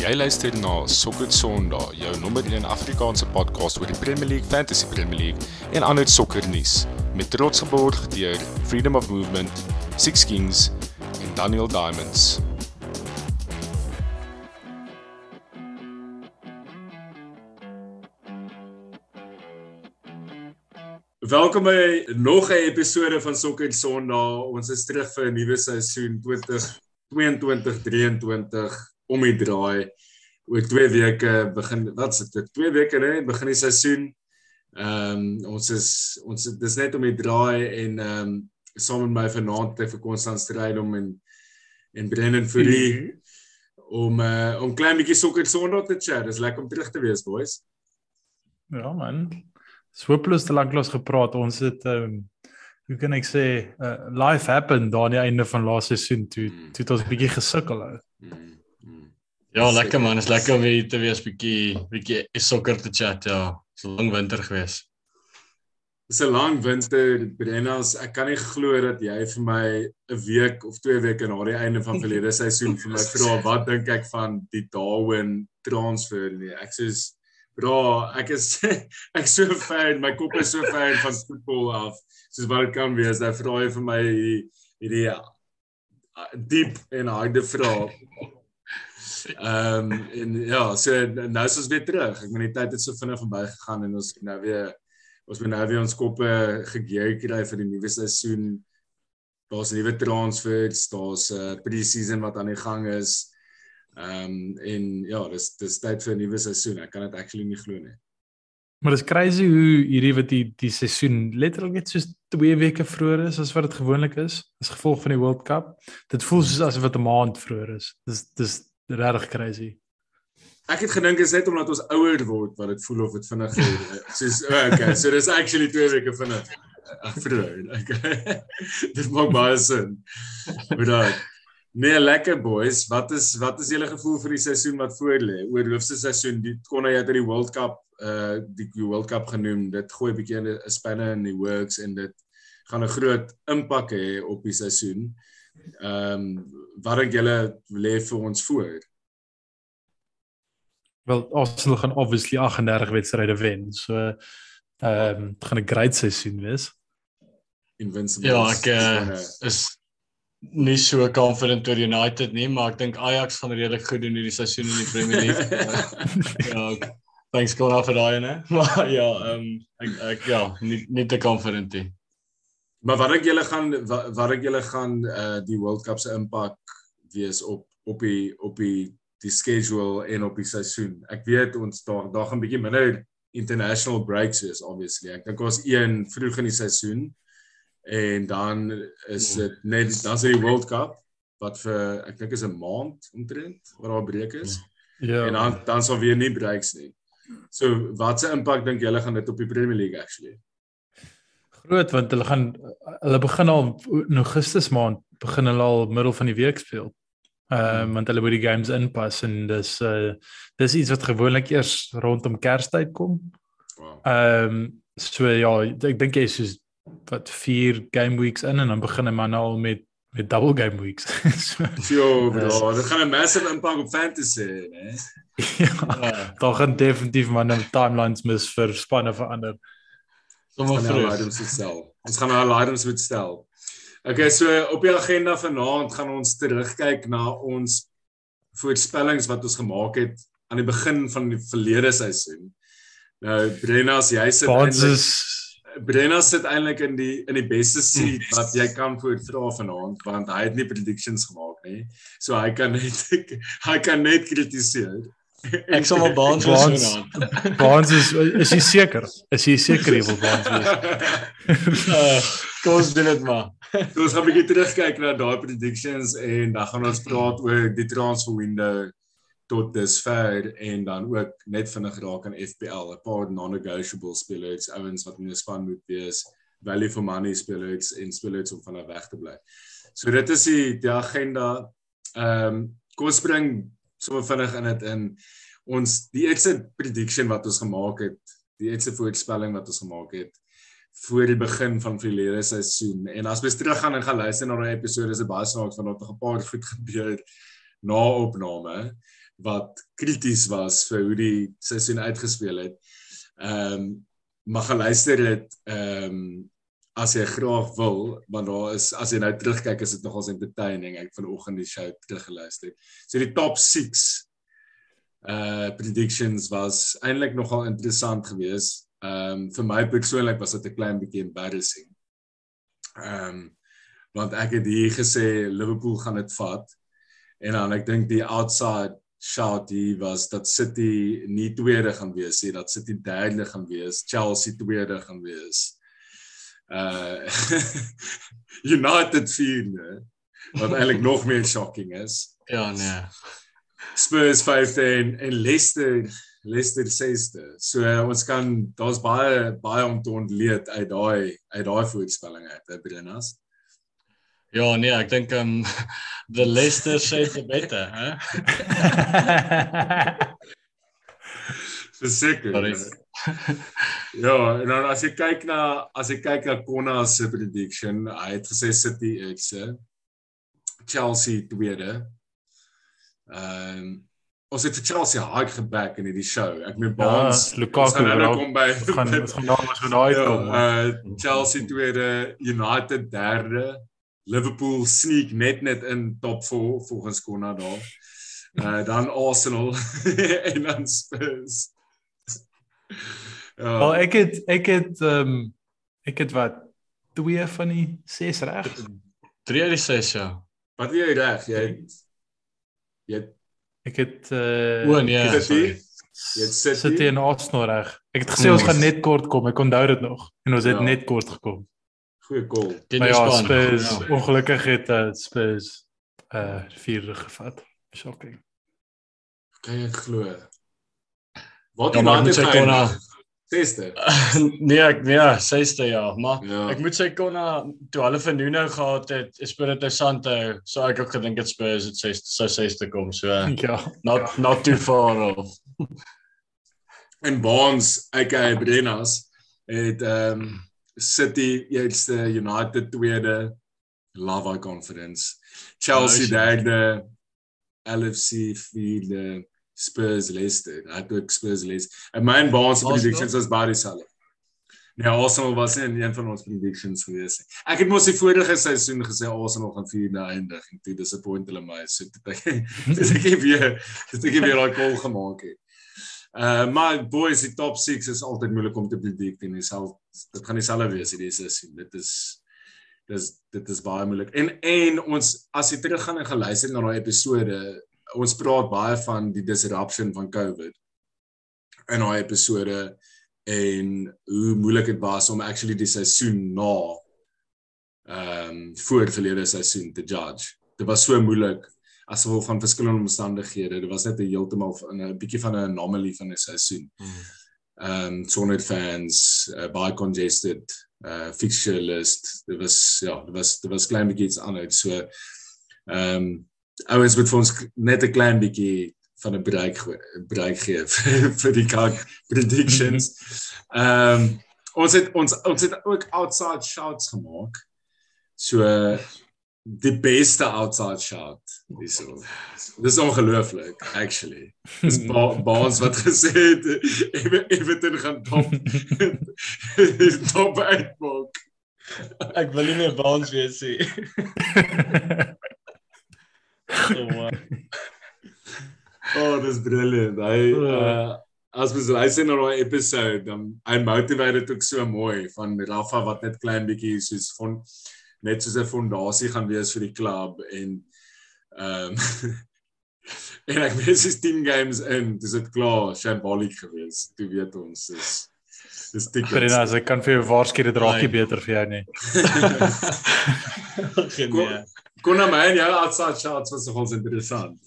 Jy luister na Sokker Sondag, jou nommer 1 Afrikaanse podcast oor die Premier League, Fantasy Premier League en ander sokkernuus met trots geborg deur Freedom of Movement, Six Kings en Daniel Diamonds. Welkom by nog 'n episode van Sokker Sondag. Ons is terug vir 'n nuwe seisoen 2022-23 om die draai. Oor 2 weke begin wat is dit? 2 weke hè, begin die seisoen. Ehm um, ons is ons dis net om die draai en ehm um, saam met my vanaand te vir Konstant stryd om en en Brennan Fourie mm -hmm. om uh, om klein bietjie Sokker Sondag te chat. Dis lekker om terug te wees, boys. Ja man, Swooploos te lank los gepraat. Ons het ehm um, hoe kan ek sê uh, life happen daar aan die einde van laaste seisoen toe mm. toe het ons bietjie gesukkel. Mm. Mm. Ja, lekker man, is lekker om weer te wees bietjie bietjie sokker te chat. Ja, so lang winter gewees. Dis 'n lang winter, Brennas. Ek kan nie glo dat jy vir my 'n week of 2 weke na die einde van verlede seisoen vir my vra wat dink ek van die Darwin transfer nie. Ek sê Bra, ek is ek so fan, my kop is so fan van voetbal af. Soos wat dit kan wees, hy vra vir my hierdie uh, diep en harde vrae. Ehm um, en ja, so nou is ons weer terug. Ek meen die tyd het so vinnig verby gegaan en ons nou weer ons moet nou weer ons koppe gegeer kry vir die nuwe seisoen. Daar's nuwe transfers, daar's 'n uh, pre-season wat aan die gang is. Ehm um, en ja, dis dis tyd vir 'n nuwe seisoen. Ek kan dit actually nie glo nie. Maar dis crazy hoe hierdie wat die die seisoen letterlik net soos 2 weke vroeër is as wat dit gewoonlik is as gevolg van die World Cup. Dit voel soos asof dit 'n maand vroeër is. Dis dis regtig crazy. Ek het gedink is net omdat ons ouer word wat dit voel of dit vinnig soos oh, okay, so dis actually 2 weke vinnig. Vroeër. Okay. dit maak baie sin. Maar Nee, lekker boys. Wat is wat is julle gevoel vir die seisoen wat voor lê? Oor hoofse seisoen, die kon hy uit die World Cup uh die World Cup genoem. Dit gooi 'n bietjie 'n spanne in die works en dit gaan 'n groot impak hê op die seisoen. Ehm um, wat dink julle lê vir ons voor? Wel, Arsenal gaan obviously 38 wedstryde wen. So ehm um, gaan 'n great seisoen wees. Invincible. Ja, ek uh, is nie so confident oor United nie, maar ek dink Ajax gaan redelik goed doen hierdie seisoen in die Premier League. ja, thanks God vir daai ene. Maar ja, ehm um, ek ek ja, nie nie te confident nie. Maar wat ek julle gaan wat, wat ek julle gaan uh die World Cup se impak wees op op die op die die schedule en op die seisoen. Ek weet ons daar daar gaan 'n bietjie minder international breaks wees obviously. Ek dink ons een vroeg in die seisoen en dan is dit net dan is die World Cup wat vir ek dink is 'n maand omtrent waar daar breek is. Ja. En dan dan sal weer nie breaks nie. So wat se impak dink julle gaan dit op die Premier League actually? Groot want hulle gaan hulle begin al in Augustus maand begin hulle al middel van die week speel. Ehm um, want hulle moet die games inpas en dis uh dis iets wat gewoonlik eers rondom Kerstyd kom. Ehm um, so ja, ek dink jy is wat vier game weeks in en dan begin hy maar nou al met met double game weeks. so, jo, bro, dit gaan 'n massive impak op fantasy, né? ja, ja. Daar gaan definitief maar nou timelines mis vir spanne verander. Sommige items moet stel. Ons gaan nou items moet stel. Okay, so op die agenda vanaand gaan ons terugkyk na ons voorspellings wat ons gemaak het aan die begin van die verlede seisoen. Nou Brennas, jy sit eintlik Brenna sit eintlik in die in die beste seat wat jy kan voorvra vanaand want hy het nie predictions gemaak nie. So hy kan net hy kan net kritiseer. Ek sal maar Baans vanaand. Baans is is jy seker? Is jy seker jy wil Baans wees? uh, kom ons doen dit maar. So ons gaan 'n bietjie terugkyk na daai predictions en dan gaan ons praat oor die transfer window tot dusver en dan ook net vinnig raak aan FPL, 'n paar non-negotiable spelers, ouens wat in 'n span moet wees, value for money spelers en spelers om van hulle weg te bly. So dit is die die agenda. Ehm um, kom ons spring sommer vinnig in dit in ons die eerste prediction wat ons gemaak het, die eerste voorspelling wat ons gemaak het voor die begin van verlede seisoen. En as ons teruggaan en gaan luister na daai episode, is dit baie snaaks want daar het 'n paar goed gebeur na opname wat krities was vir hoe die seisoen uitgespeel het. Ehm um, mag geluister het ehm um, as jy graag wil want daar is as jy nou terugkyk is dit nogals entertaining ek vanoggend die show teruggeluister. So die top 6 uh predictions was eintlik nogal interessant geweest. Ehm um, vir my persoonlik was dit 'n klein bietjie embarrassing. Ehm um, want ek het hier gesê Liverpool gaan dit vat en dan ek dink die outside shot hier was dat City nie tweede gaan wees nie, dat City derde gaan wees, Chelsea tweede gaan wees. Uh United vierde wat eintlik nog meer shocking is. Ja, nee. Spurs 15 en Leicester Leicester 6ste. So uh, ons kan daar's baie baie om te ontleed uit daai uit daai voorspelling uit, Brenas. Ja, nee, ek dink um the Leicester shades are better, hè? Verseker. Ja, en dan as jy kyk na as jy kyk na Konna se prediction, hy het gesê City eerste, Chelsea tweede. Ehm um, ons het vir Chelsea hard geback in hierdie show. Ek meen Baans, ja, Lukaku nou kom by gaan gaan daar ons gaan daai kom. Uh Chelsea tweede, United derde. Liverpool sneak net net in top 4 volgens Konna daar. Uh dan Arsenal en dan Spurs. Ja. Wel ek het ek het ehm um, ek het wat twee van die ses reg. Drie uit die ses ja. Wat jy reg, jy het jy het ek het uh O nee. Jy het City. City en Arsenal reg. Ek het gesê ons gaan net kort kom. Ek onthou dit nog en ons het Ja. net kort gekom. Goeie. Ken Maar jy ja? Spurs Ja. ongelukkig het uh, Spurs uh vierde gevat. Shocking. Kan jy glo? Wat Ja, maar moet sy Konna Seste. nee, ek nee, sesde ja, maar Ja. ek moet sê Konna toe hulle vir Nuno gehad het, Espirito Santo, so ek ook gedink dit Spurs het sesde sou sesde kom, so Ja. not not too far off. En Bonds, aka Brennas, het ehm um, City eerste, United tweede, Lava Conference. Chelsea derde, LFC vierde, Spurs Leicester. Ek ook Spurs Leicester. En my en Arsenal? predictions was baie dieselfde. Nee, Arsenal was nie in een van ons predictions gewees nie. Ek het mos die vorige seisoen gesê Arsenal gaan vierde eindig en toe disappoint hulle my. So toe ek dis ek weer dis ek weer daai call gemaak het. Uh maar boys, die top 6 is altyd moeilik om te predict en dieselfde dit gaan dieselfde wees hierdie seisoen. Dit is dis dit is baie moeilik. En en ons as jy teruggaan en geluister na daai episode, ons praat baie van die disruption van COVID in daai episode en hoe moeilik dit was om actually die seisoen na ehm um, voor verlede seisoen te judge. Dit was so moeilik as gevolg van verskillende omstandighede. Dit was net 'n heeltemal 'n bietjie van 'n anomaly van 'n seisoen. Ehm um, sonder fans, uh, baie congested, uh fixture list. Dit was ja, dit was dit was klein bietjie iets anders. So ehm um, ouens moet vir ons net 'n klein bietjie van 'n bereik ge- bereik gee vir, vir die kak predictions. Ehm um, ons het ons ons het ook outside shots gemaak. So die beste outside shot hierso. Dis ongelooflik actually. Dis ba Baans wat gesê het Ever- Everton gaan top top uitmaak. Ek wil nie meer Baans wees nie. Oh. Oh, dis brilliant. Hy uh, as mens luister na daai episode, dan hy motiveer dit ook so mooi van Rafa wat net klein bietjie soos van net soos 'n fondasie gaan wees vir die klub en ehm um, en ek weet dis 10 games in, dis dit klaar, shambolic gewees. Toe weet ons is dis dik. Brenda, as ek kan vir jou waarsku dit raak nie Nee. beter vir jou nie. Kon na my en jou outside shots was nogals interessant.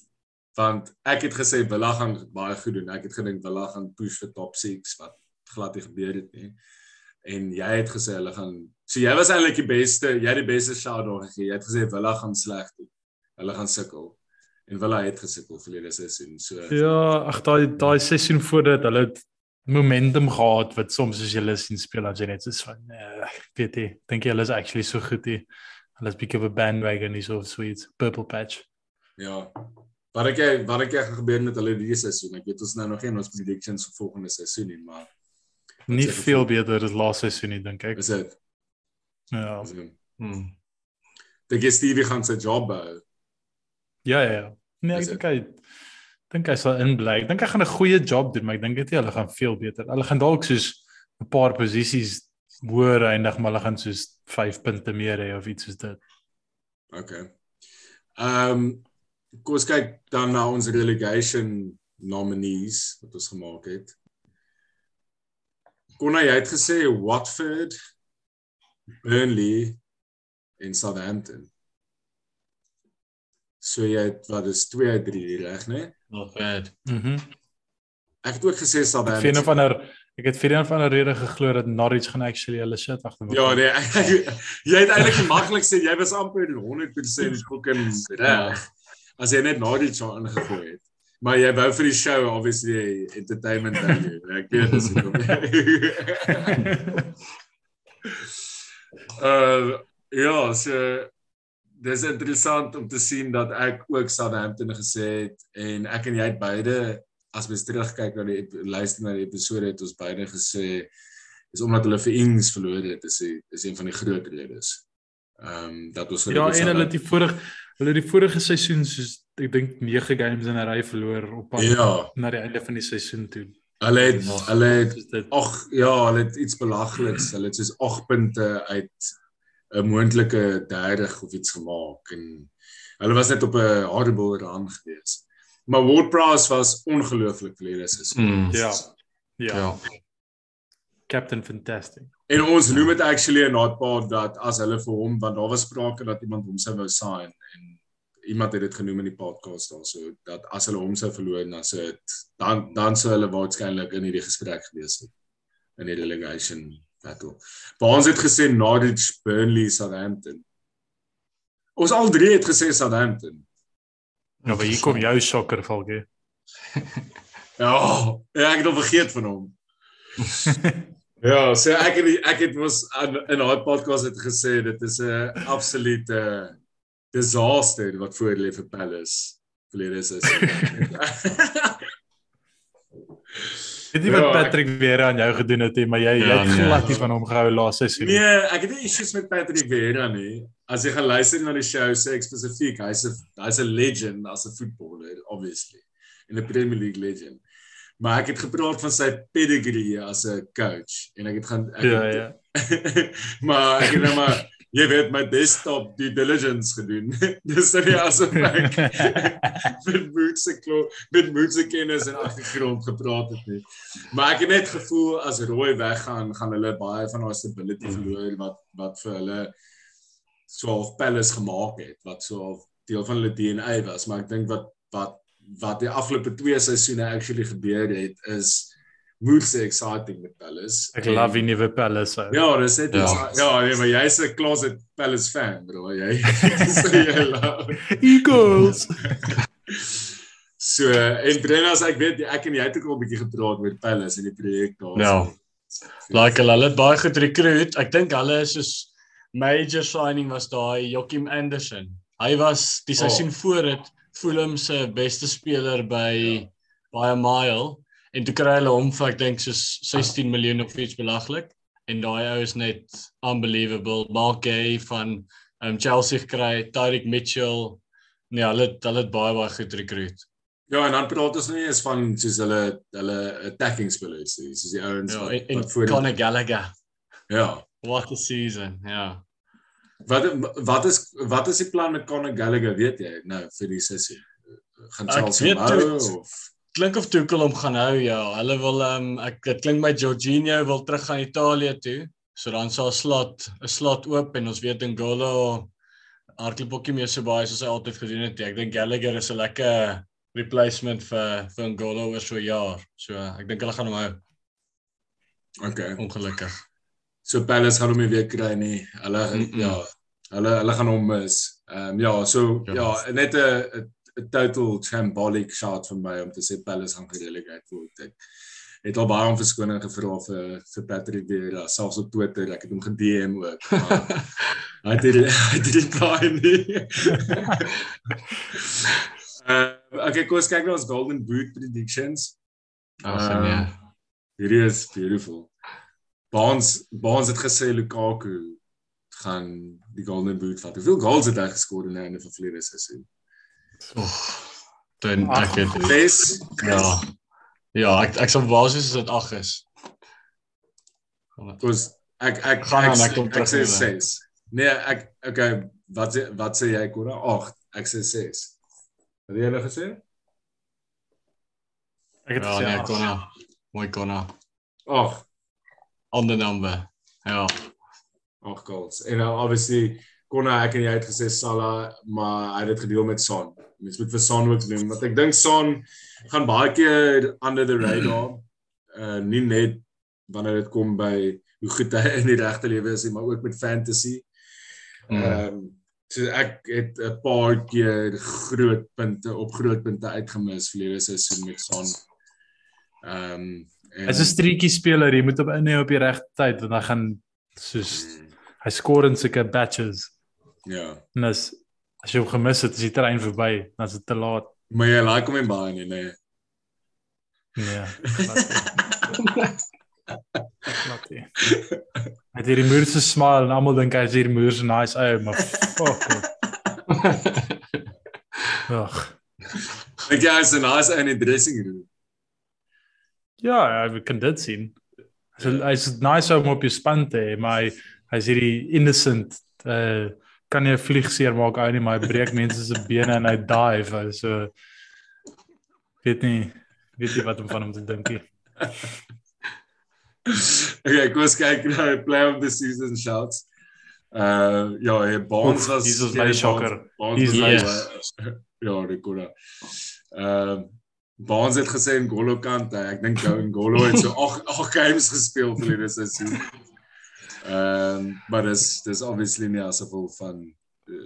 Want ek het gesê Villa gaan baie goed doen. Ek het gedink Villa gaan push vir top 6 wat glad nie gebeur het nie. En jy het gesê hulle gaan So jy was eintlik die beste, jy het die beste shout daar gegee. Jy het gesê Villa gaan sleg doen. Hulle gaan sukkel. En Villa het gesukkel verlede seisoen. So Ja, ag daai daai seisoen voor dit, hulle het momentum gehad wat soms as jy hulle sien speel as jy net soos van ek weet nie, dink jy hulle is actually so goed hier. Hulle is bietjie op 'n bandwagon hier so sweet purple patch. ja. Wat ek jy wat ek jy gaan gebeur met hulle hierdie seisoen? Ek weet ons nou nog geen ons predictions vir volgende seisoen nie, maar Nie jy veel beter as laaste seisoen nie dink ek. is dit Ja. is dit- Hmm. Dink jy Stevie gaan sy job hou? Ja ja ja. Nee, Is ek dink hy dink hy sal inbly. Ek dink hy gaan 'n goeie job doen, maar ek dink dit hulle gaan veel beter. Hulle gaan dalk soos 'n paar posisies hoër eindig, maar hulle gaan soos 5 punte meer hê of iets soos dit. Okay. Ehm um, kom ons kyk dan na ons relegation nominees wat ons gemaak het. Konna jy het gesê Watford, Burnley en Southampton. So jy het wat is 2 uit 3 reg, né? Not bad. Mhm. Ek het ook gesê Ek het vir een Southampton. of ander ek het vir een of ander rede geglo dat Norwich gaan actually hulle shit agter Ja, nee, jy het eintlik die maklikste, jy was amper 100% fucking reg. As jy net Norwich so ingegooi het. Maar jy wou vir die show obviously entertainment value. Ek weet dis hoekom. uh ja, so dis interessant om te sien dat ek ook Southampton gesê het en ek en jy het beide as mens terugkyk na die luister na die episode het ons beide gesê is omdat hulle vir Ings verloor het is die, is een van die groot redes. Ehm um, dat ons Ja, en hulle het die vorige hulle het die vorige seisoen soos ek dink 9 games in 'n ry verloor op pad Ja, na die einde van die seisoen toe. hulle het hulle het ag ja, hulle het iets belagliks. Hulle het soos 8 punte uit 'n moontlike 30 of iets gemaak en hulle was net op 'n horrible run gewees. Maar WordPress was ongelooflik verlede seisoen. Hmm. Ja. Ja, Ja. Captain Fantastic. En ons noem dit actually 'n notpad dat as hulle vir hom want daar was sprake dat iemand hom sou wou sign en iemand het dit genoem in die podcast daarso dat as hulle hom sou verloor dan sou dit dan dan sou hulle waarskynlik in hierdie gesprek gewees het in die relegation battle. Maar ons het gesê Norwich, Burnley, Southampton. Ons al drie het gesê Southampton. Ja, maar hier kom jou sokker valke. Ja, ja ek het al vergeet van hom. ja, so ek het ek het mos aan in haar podcast het gesê dit is 'n absolute disaster wat voor lê vir Palace verlede is. Weet jy wat Ja, ek- Patrick weer aan jou gedoen het, hè, maar jy jy Ja, het nee. glad nie van hom gehou laaste seisoen. nie. nee, ek het nie issues met Patrick Vieira nie. As jy gaan luister na die show, sê ek spesifiek hy's 'n hy's 'n legend as 'n voetballer obviously. In 'n Premier League legend. Maar ek het gepraat van sy pedigree as 'n coach en ek het gaan ek Ja, het, ja. maar ek het nou maar jy weet my desktop due diligence gedoen. Dis nie asof ek met moedse klo met moedse kennis en agtergrond gepraat het nie. Maar ek het net gevoel as Roy weggaan, gaan hulle baie van haar stability verloor wat wat vir hulle so half Palace gemaak het, wat so half deel van hulle DNA was, maar ek dink wat wat wat die afgelope 2 seisoene actually gebeur het is moedse exciting met Palace. Ek En- love die nuwe Palace. ou. Ja, dis net Ja. ja, ja nee, maar jy's 'n closet Palace fan, bro. Jy so jy love. Eagles. So en Brennas, ek weet ek en jy het ook al 'n bietjie gepraat met Palace in die projek daar. Ja. Like hulle het baie goed recruit. Ek dink hulle is soos major signing was daai Joachim Anderson. Hy was die seisoen oh. voor dit Fulham se beste speler by baie mile en toe kry hulle hom vir ek dink soos 16 miljoen of iets belaglik en daai ou is net unbelievable. Mark Gay van um, Chelsea gekry, Tyreek Mitchell. Nee, hulle hulle het baie baie goed recruit. Ja, en dan praat ons nie eens van soos hulle hulle attacking spelers, soos die ouens Ja, wat, wat voor Conor Gallagher. Ja. What a season. Ja. Wat wat is wat is die plan met Conor Gallagher, weet jy, nou vir die sessie? Gaan Chelsea hou of klink of Tuchel hom gaan hou ja. Hulle wil ehm um, ek dit klink my Jorginho wil terug gaan Italië toe. So dan sal slot 'n slot oop en ons weet Ngolo hardloop ook nie meer so baie soos hy altyd gedoen het. Ek dink Gallagher is 'n lekker replacement vir vir Ngolo oor so 'n jaar. So ek dink hulle gaan hom hou Okay. ongelukkig. So Palace gaan hom nie weer kry nie. Hulle Mm -mm. ja, hulle hulle gaan hom mis. Ehm um, ja, so Ja. ja, net 'n 'n- total shambolic shot van my om te sê Palace gaan gerelegate word. Ek het al baie om verskoning gevra vir vir Patrick Vieira, selfs op Twitter. Ek het hom ge-DM ook. Maar hy het hy het dit baie nie. Ehm Okay, kom ons kyk na ons Golden Boot predictions. Ag Ehm, nee. Hierdie is beautiful. Baans Baans het gesê Lukaku gaan die Golden Boot vat. Hoeveel goals het hy geskor in die einde van verlede seisoen? Dan ek het Ses. ja. Ja, ek ek sal basies as dit 8 is. Kos ek ek Gaan aan, ek, ek kom ek terug sê weer. 6. Nee, ek okay, wat sê wat sê jy Kora? 8. Ek sê 6. Wat het jy nou gesê? Ek het Ja, gesê nee, ag. Konna. Mooi Konna. 8. Ander number. Ja. 8 goals. En nou obviously Konna ek en jy het gesê Salah, maar hy het dit gedeel met Son. Mens moet vir Son ook doen want ek dink Son gaan baie keer under the radar. Uh nie net wanneer dit kom by hoe goed hy in die regte lewe is maar ook met fantasy. Mm. Ehm so ek het 'n paar keer groot punte op groot punte uitgemis verlede seisoen met Son. Ehm um, Hy's 'n streetjie speler, jy moet hom inhou op die regte tyd want hy gaan soos hy skoor in sulke batches. Ja. En as as jy hom gemis het, is die trein verby, dan is dit te laat. Maar jy like hom in baie nie, nee. Nee. Glad nie. Hy het hierdie moer se smile en almal dink hy is hierdie moer se nice ou, maar fuck. Ag. Ek jy is 'n nice ou in die dressing room. Ja, ja, we kan dit sien. So hy's nice om op jou span te hê, maar hy hy's hierdie innocent uh kan jy 'n vlieg seermaak ou nie, maar hy breek mense se bene en hy dive, so weet nie weet nie wat om van hom te dink nie. Okay, kom ons kyk na die play of the season shouts. Uh ja, hy Bonds was Dis was my shocker. Bonds Dis was my- my ja, Ricola. Ehm Bonds het gesê in Golo kant, ek dink ou in Golo het so 8 8 games gespeel vir hierdie seisoen. Ehm maar dis dis obviously nie as gevolg van uh,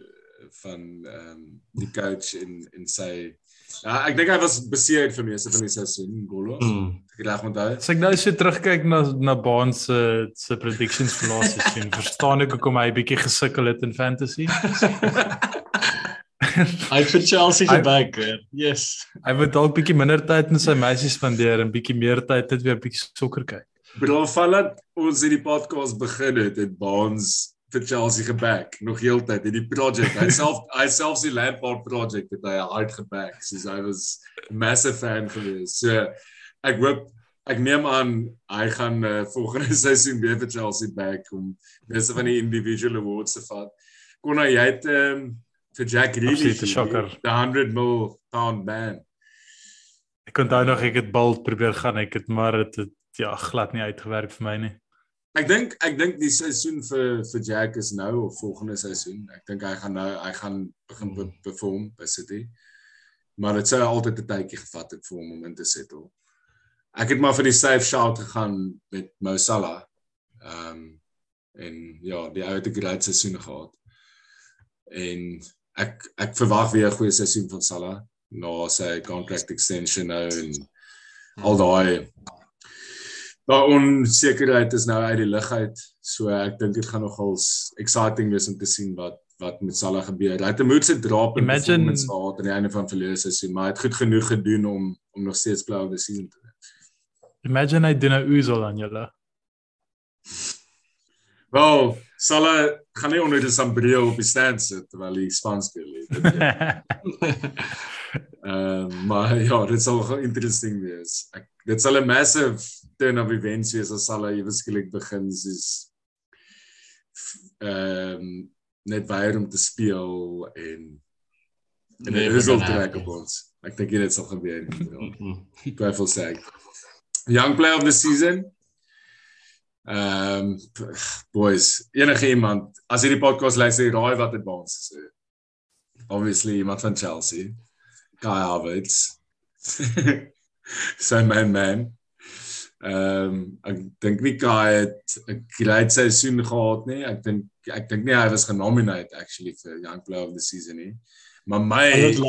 van ehm um, die coach in in sy Ja, ek dink hy was beseer vir meeste van die seisoen in Golo. Mm. Ek reg onthou. As ek nou so terugkyk na na Baan se se predictions vir laaste seisoen, verstaan ek hoekom hy bietjie gesukkel het in fantasy. Hy het vir Chelsea geback. hè. Yes. Hy moet dalk bietjie minder tyd met sy meisies spandeer en bietjie meer tyd net weer bietjie sokker kyk. Bro, vandat ons hierdie podcast begin het, het Baans vir Chelsea geback nog heeltyd in die project. Hy self hy selfs die Lampard project het hy hard geback. Soos hy was 'n massive fan gewees. So ek hoop ek neem aan hy gaan uh, volgende seisoen weer vir Chelsea back om meeste van die individual awards te vat. Kon hy het um, vir Jack Grealish shocker. die 100 mil pound man. Ek onthou nog ek het bald probeer gaan, ek het maar dit het ja glad nie uitgewerk vir my nie. Ek dink ek dink die seisoen vir vir Jack is nou of volgende seisoen. Ek dink hy gaan nou hy gaan begin be perform by City. Maar dit sou altyd 'n tydjie gevat het vir hom om in te settle. Ek het maar vir die safe shout gegaan met Mo Salah. Ehm um, en ja, die ou het 'n great seisoen gehad. En ek ek verwag weer 'n goeie seisoen van Salah na sy contract extension nou en al daai daai onsekerheid is nou uit die lug uit. So ek dink dit gaan nogals exciting wees om te sien wat wat met Salah gebeur. Hy het 'n moedse drop in Imagine- performance gehad aan die einde van verlede seisoen, maar hy het goed genoeg gedoen om om nog steeds play of the season te wees. Imagine hy doen 'n oozel aan julle. Wel, Salah gaan nie onder die sambreel op die stand sit terwyl hy span speel nie. Ehm maar ja, dit sal gaan interesting wees. Ek dit sal 'n massive turn of events wees as Salah ewesklik begin soos ehm net weier om te speel en en Nee, dit is al trek op ons. Ek dink dit sal gebeur. Mm. Twyfel sê ek. Young player of the season. Ehm um, boys, enige iemand as hierdie podcast luister, raai wat dit baans is. Obviously iemand van Chelsea. Kai Havertz. Sy man man. Ehm um, ek dink nie Kai het 'n great seisoen gehad nie. Ek dink ek dink nie hy was genomineerd actually vir Young Player of the Season nie. Maar my En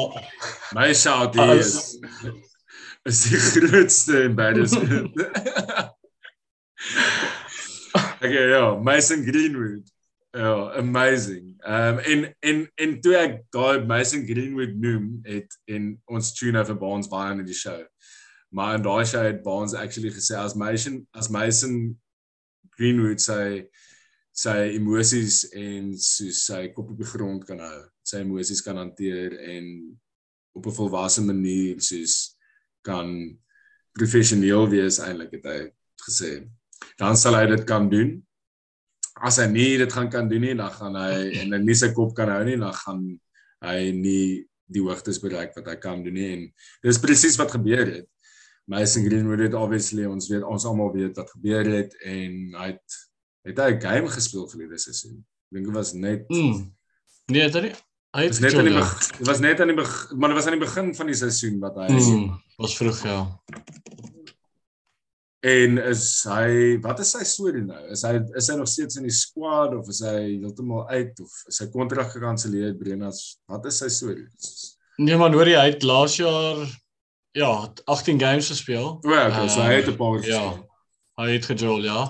My shout hier is is die grootste embarrassment. okay, ja, Mason Greenwood Ja, amazing. Ehm um, en en en toe ek daai Mason Greenwood noem het en ons tune vir Baans baie in die show. Maar in daai show het Baans actually gesê as Mason as Mason Greenwood sy sy emosies en so sy kop op die grond kan hou, sy emosies kan hanteer en op 'n volwasse manier soos kan professioneel wees eintlik het hy gesê. Dan sal hy dit kan doen. As hy nie dit gaan kan doen nie, dan gaan hy en hy nie sy kop kan hou nie, dan gaan hy nie die hoogtes bereik wat hy kan doen nie en dis presies wat gebeur het. Mason Greenwood het obviously ons weet ons almal weet wat gebeur het en hy het het hy 'n game gespeel vir die seisoen. Ek dink dit was net Mm. Nee, dit hy het net aan die ja. begin, dit was net aan die begin, maar dit was aan die begin van die seisoen wat hy Mm, was vroeg ja. En is hy wat is sy storie nou? Is hy is hy nog steeds in die squad of is hy heeltemal uit of is sy kontrak gekanselleer Brenas? Wat is sy storie? Nee man, hoor jy hy het laas jaar ja, 18 games gespeel. O, ja, okay, so hy het 'n paar Ja. gespeel. Hy het gejol, ja.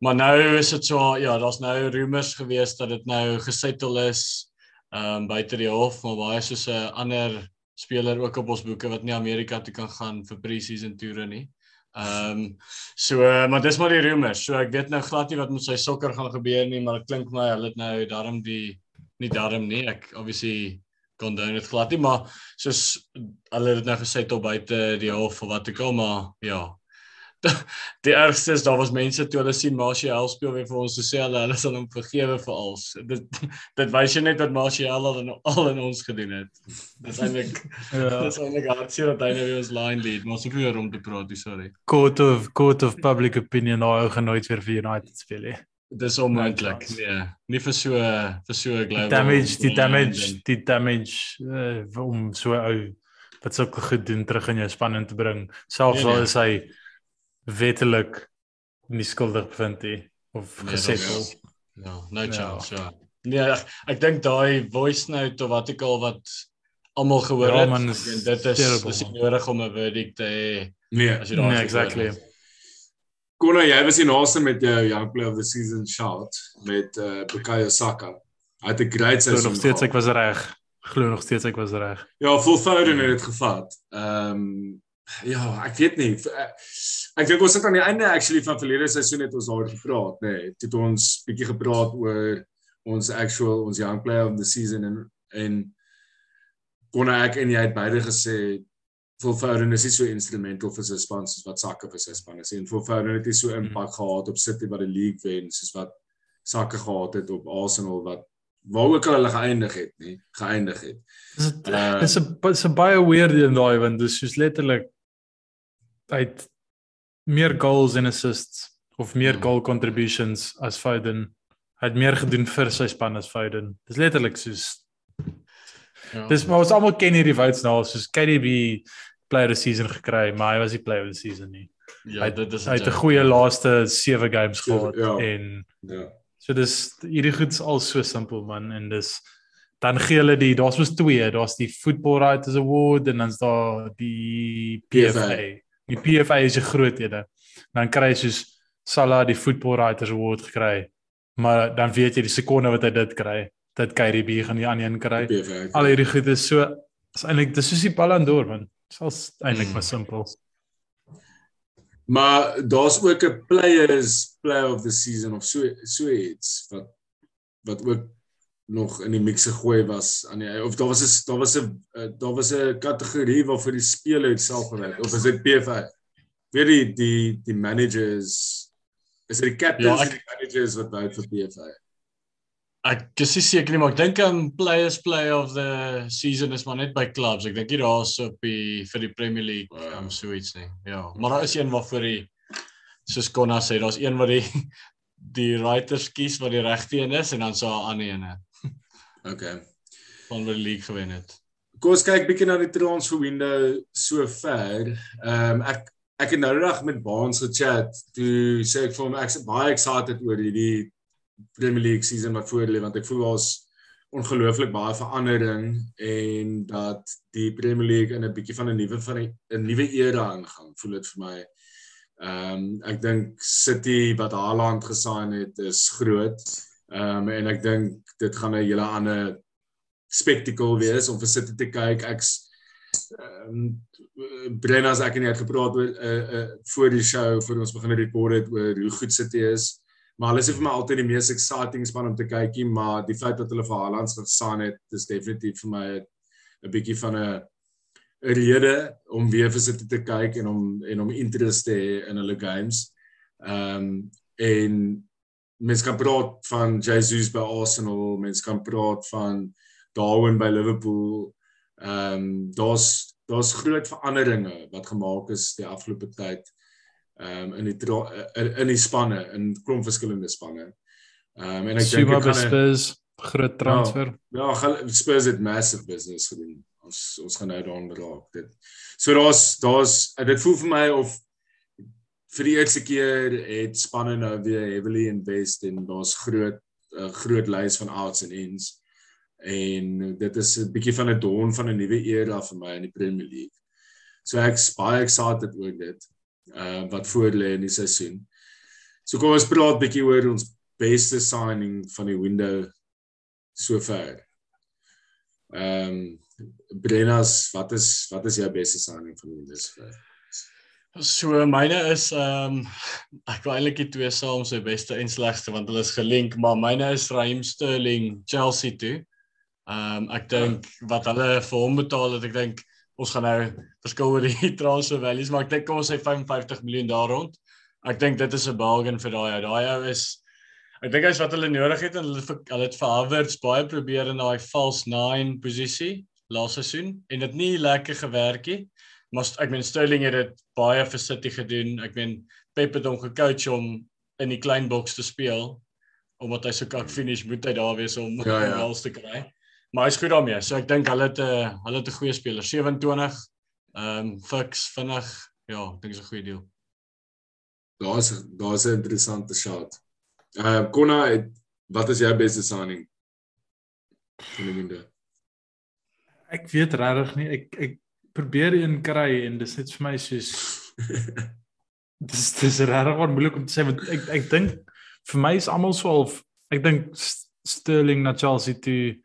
Maar nou is dit so ja, daar's nou rumors gewees dat dit nou gesettle is ehm um, buite die hof, maar baie soos 'n ander speler ook op ons boeke wat nie Amerika toe kan gaan vir pre-season toere nie. Ehm um, so uh, maar dis maar die rumors. So ek weet nou glad nie wat met sy sokker gaan gebeur nie, maar dit klink my hulle het nou daarom die nie daarom nie. Ek obviously condone dit glad nie, maar soos hulle het dit nou gesê tot buite die hof of wat ook al, maar ja. Die ergste is daar was mense toe hulle sien Martial speel weer vir ons te sê hulle hulle sal hom vergewe vir alles. Dit dit wys jy net wat Martial al in al in ons gedoen het. Dis eintlik Ja. dis eintlik hartseer dat hy nou weer ons line lead, maar so weer om te praat, dis sorry. Court of court of public opinion nou ou gaan nooit weer vir United speel nie. Dis onmoontlik. Nee, nie vir so vir so global damage, die brand damage, en- die damage uh, om so ou wat sulke goed doen terug in jou span in te bring. Selfs Nee, al nee. is hy wettelik nie skuldig bevind nie of Nee, gesettel. Ja, no Ja. chance, ja. Nee, ek, ek dink daai voice note of wat ek al wat almal gehoor Ja, het, man, is weet dit is terrible, dis nie man. nodig om 'n verdict te hê Nee. as jy daai Nee, gehoor exactly. het. Konna, jy was die naaste met jou Young Player of the Season shout met uh Bukayo Saka. Hy het 'n great Glo seisoen. nog steeds ek gehad. was reg. Glo nog steeds ek was reg. Ja, Phil Foden het dit gevat. Ehm um, ja, ek weet nie. Ek, ek dink ons het aan die einde actually van verlede seisoen het ons daaroor gepraat, nê. Nee, het ons bietjie gepraat oor ons actual ons young player of the season en en kon ek en jy het beide gesê Phil Foden is nie so instrumental vir sy span soos wat Saka vir sy span is. En Phil Foden het nie so impak gehad op City wat die league wen soos wat Saka gehad het op Arsenal wat waar ook al hulle geëindig het, nie, geëindig het. Dis 'n dis 'n baie weird een daai want dis soos letterlik hy het meer goals en assists of meer Hmm. goal contributions as Foden. Hy het meer gedoen vir sy span as Foden. Dis letterlik soos Ja. dis maar ons almal ken hierdie votes nou soos KDB player of the season gekry, maar hy was nie player of the season nie. ja, hy dit is Hy het 'n goeie laaste 7 games gehad ja. en Ja. So dis hierdie goed's al so simpel man en dis dan gee hulle die daar's mos twee, daar's die Football Writers Award en dan's daar die PFA. PFA. Die PFA is 'n groot ene. Dan kry jy soos Salah die Football Writers Award gekry. Maar dan weet jy die sekonde wat hy dit kry, dat KDB gaan die ander een kry. Al hierdie goed is so is eintlik dis soos die Ballon d'Or man. Dit is eintlik Mm. maar simpel. Maar daar's ook 'n players player of the season of so so iets wat wat ook nog in die mix gegooi was aan die of daar was 'n daar was 'n eh, daar was 'n kategorie waarvoor die speler self gewerk of is dit PFA? Weet die die die managers is dit die captains Ja, ja, ek- ek, die managers wat wou vir PFA? Ek is seker nie, maar ek dink 'n players play of the season is maar net by clubs. Ek dink nie daar's op die vir die Premier League Wow. um, so iets nie. Ja, maar daar is een waarvoor die soos Konna sê, daar's een wat die die writers kies wat die regte een is en dan so 'n ander een Okay. van wat die league gewen het. Kom ons kyk bietjie na die transfer window so ver. Ehm um, ek ek het nou reg met Baans gechat. Toe sê ek vir hom ek's baie excited oor hierdie Premier League season wat voor lê want ek voel daar's ongelooflik baie verandering en dat die Premier League in 'n bietjie van 'n nuwe van 'n nuwe era ingaan. Voel dit vir my. Ehm um, ek dink City wat Haaland gesign het is groot. Ehm um, en ek dink dit gaan 'n hele ander spektakel wees om vir City te kyk. Ek's ehm um, Brenna as ek en jy het gepraat oor uh, uh, voor die show voor ons begin rekord het oor hoe goed City is. Maar hulle is vir my altyd die mees exciting span om te kykie, maar die feit dat hulle vir Haaland gestaan het, is definitief vir my 'n bietjie van 'n 'n rede om weer vir City te kyk en om en om interest te hê in hulle games. Ehm um, en mens kan praat van Jesus by Arsenal, mens kan praat van Darwin by Liverpool. Ehm um, daar's daar's groot veranderinge wat gemaak is die afgelope tyd um, in die in, in die spanne, in klomp verskillende spanne. Ehm um, en ek dink ek Spurs groot transfer. Ja, ja, Spurs het massive business gedoen. Ons ons gaan nou daaraan raak. Dit So daar's daar's dit voel vir my of vir die eerste keer het spanne nou weer heavily invest en daar's groot 'n groot lys van outs en ins en dit is 'n bietjie van 'n dawn van 'n nuwe era vir my in die Premier League. So ek's baie excited oor dit. Uh wat voor lê in die seisoen. So kom ons praat bietjie oor ons beste signing van die window sover. Ehm um, Brennas, wat is wat is jou beste signing van die window sover? So myne is ehm um, ek wou eintlik die twee saam sy beste en slegste want hulle is gelink, maar myne is Raheem Sterling Chelsea toe. Ehm um, ek dink wat hulle vir hom betaal het, ek dink ons gaan nou verskil oor die transfer values, maar ek dink kom ons sê 55 miljoen daar rond. Ek dink dit is 'n bargain vir daai. Daai ou is ek dink hy's wat hulle nodig het en hulle hulle het vir Havertz baie probeer in daai false 9 posisie laaste seisoen en dit nie lekker gewerk nie maar ek meen Sterling het dit baie vir City gedoen. Ek meen Pep het hom gecoach om in die klein boks te speel omdat hy so kak finish moet hy daar wees om ja, ja. goals te kry. Maar hy's goed daarmee. So ek dink hulle het 'n uh, hulle het 'n goeie speler. 27 ehm um, fix vinnig. Ja, ek dink is 'n goeie deal. Daar's daar's 'n interessante shot. Ehm uh, Konna, wat is jou beste signing? Ek weet regtig nie. Ek ek probeer een kry en dis net vir my soos dis dis regtig wat moeilik om te sê want ek ek dink vir my is almal so half ek dink Sterling na Chelsea toe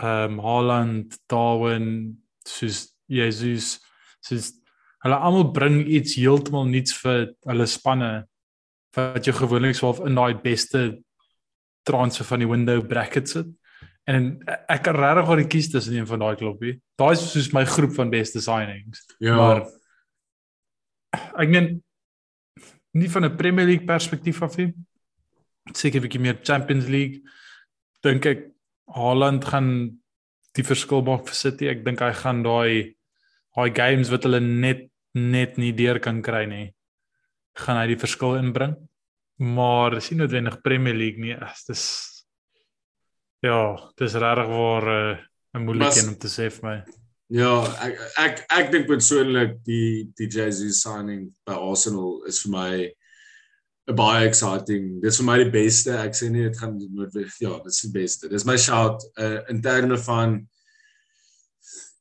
ehm um, Haaland, Darwin, soos Jesus, soos hulle almal bring iets heeltemal nuuts vir hulle spanne wat jy gewoonlik sou in daai beste transfer van die window bracket sit. En ek kan regtig oor kies tussen een van daai kloppie. Daai is soos my groep van beste signings. Ja. Maar ek meen nie van 'n Premier League perspektief af nie. Seker 'n bietjie meer Champions League. Dink ek Haaland gaan die verskil maak vir City. Ek dink hy gaan daai daai games wat hulle net net nie deur kan kry nie, gaan hy die verskil inbring. Maar dis nie noodwendig Premier League nie. Dit is Ja, dis regtig waar eh, 'n uh, moeilike een om te sê vir my. Ja, ek ek ek dink persoonlik die die Jesus signing by Arsenal is vir my baie exciting. Dis vir my die beste. Ek sê nie dit gaan noodwendig ja, dis die beste. Dis my shout uh, in terme van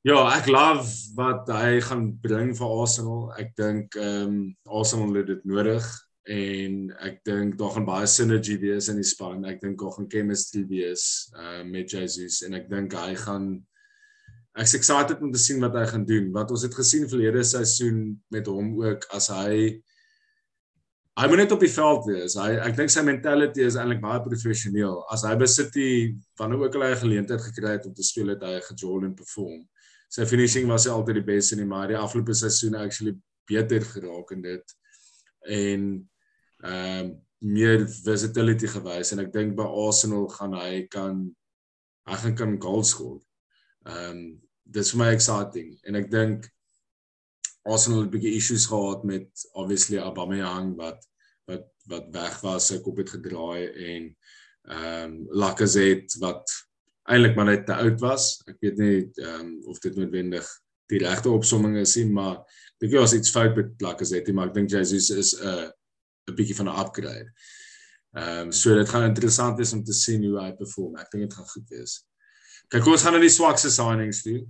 Ja, ek love wat hy gaan bring vir Arsenal. Ek dink ehm um, Arsenal het dit nodig en ek dink daar gaan baie synergy wees in die span. Ek dink daar gaan chemistry wees uh met Jesus en ek dink hy gaan ek's excited om te sien wat hy gaan doen. Wat ons het gesien verlede seisoen met hom ook as hy hy moet net op die veld wees. Hy ek dink sy mentality is eintlik baie professioneel. As hy by City wanneer ook al hy 'n geleentheid gekry het om te speel het hy gejol en perform. Sy finishing was altyd die beste in die maar die afgelope seisoen actually beter geraak in dit. En ehm um, meer versatility gewys en ek dink by Arsenal gaan hy kan hy gaan kan goals skoor. Ehm um, dis vir my exciting en ek dink Arsenal het 'n bietjie issues gehad met obviously Aubameyang wat wat wat weg was, sy kop het gedraai en ehm um, Lacazette wat eintlik maar net te oud was. Ek weet nie ehm um, of dit noodwendig die regte opsomming is nie, maar ek dink jy was iets fout met Lacazette, maar ek dink Jesus is 'n uh, 'n bietjie van 'n upgrade. Ehm um, so dit gaan interessant wees om te sien hoe hy perform. Ek dink dit gaan goed wees. Kyk, ons gaan na die swakste signings toe.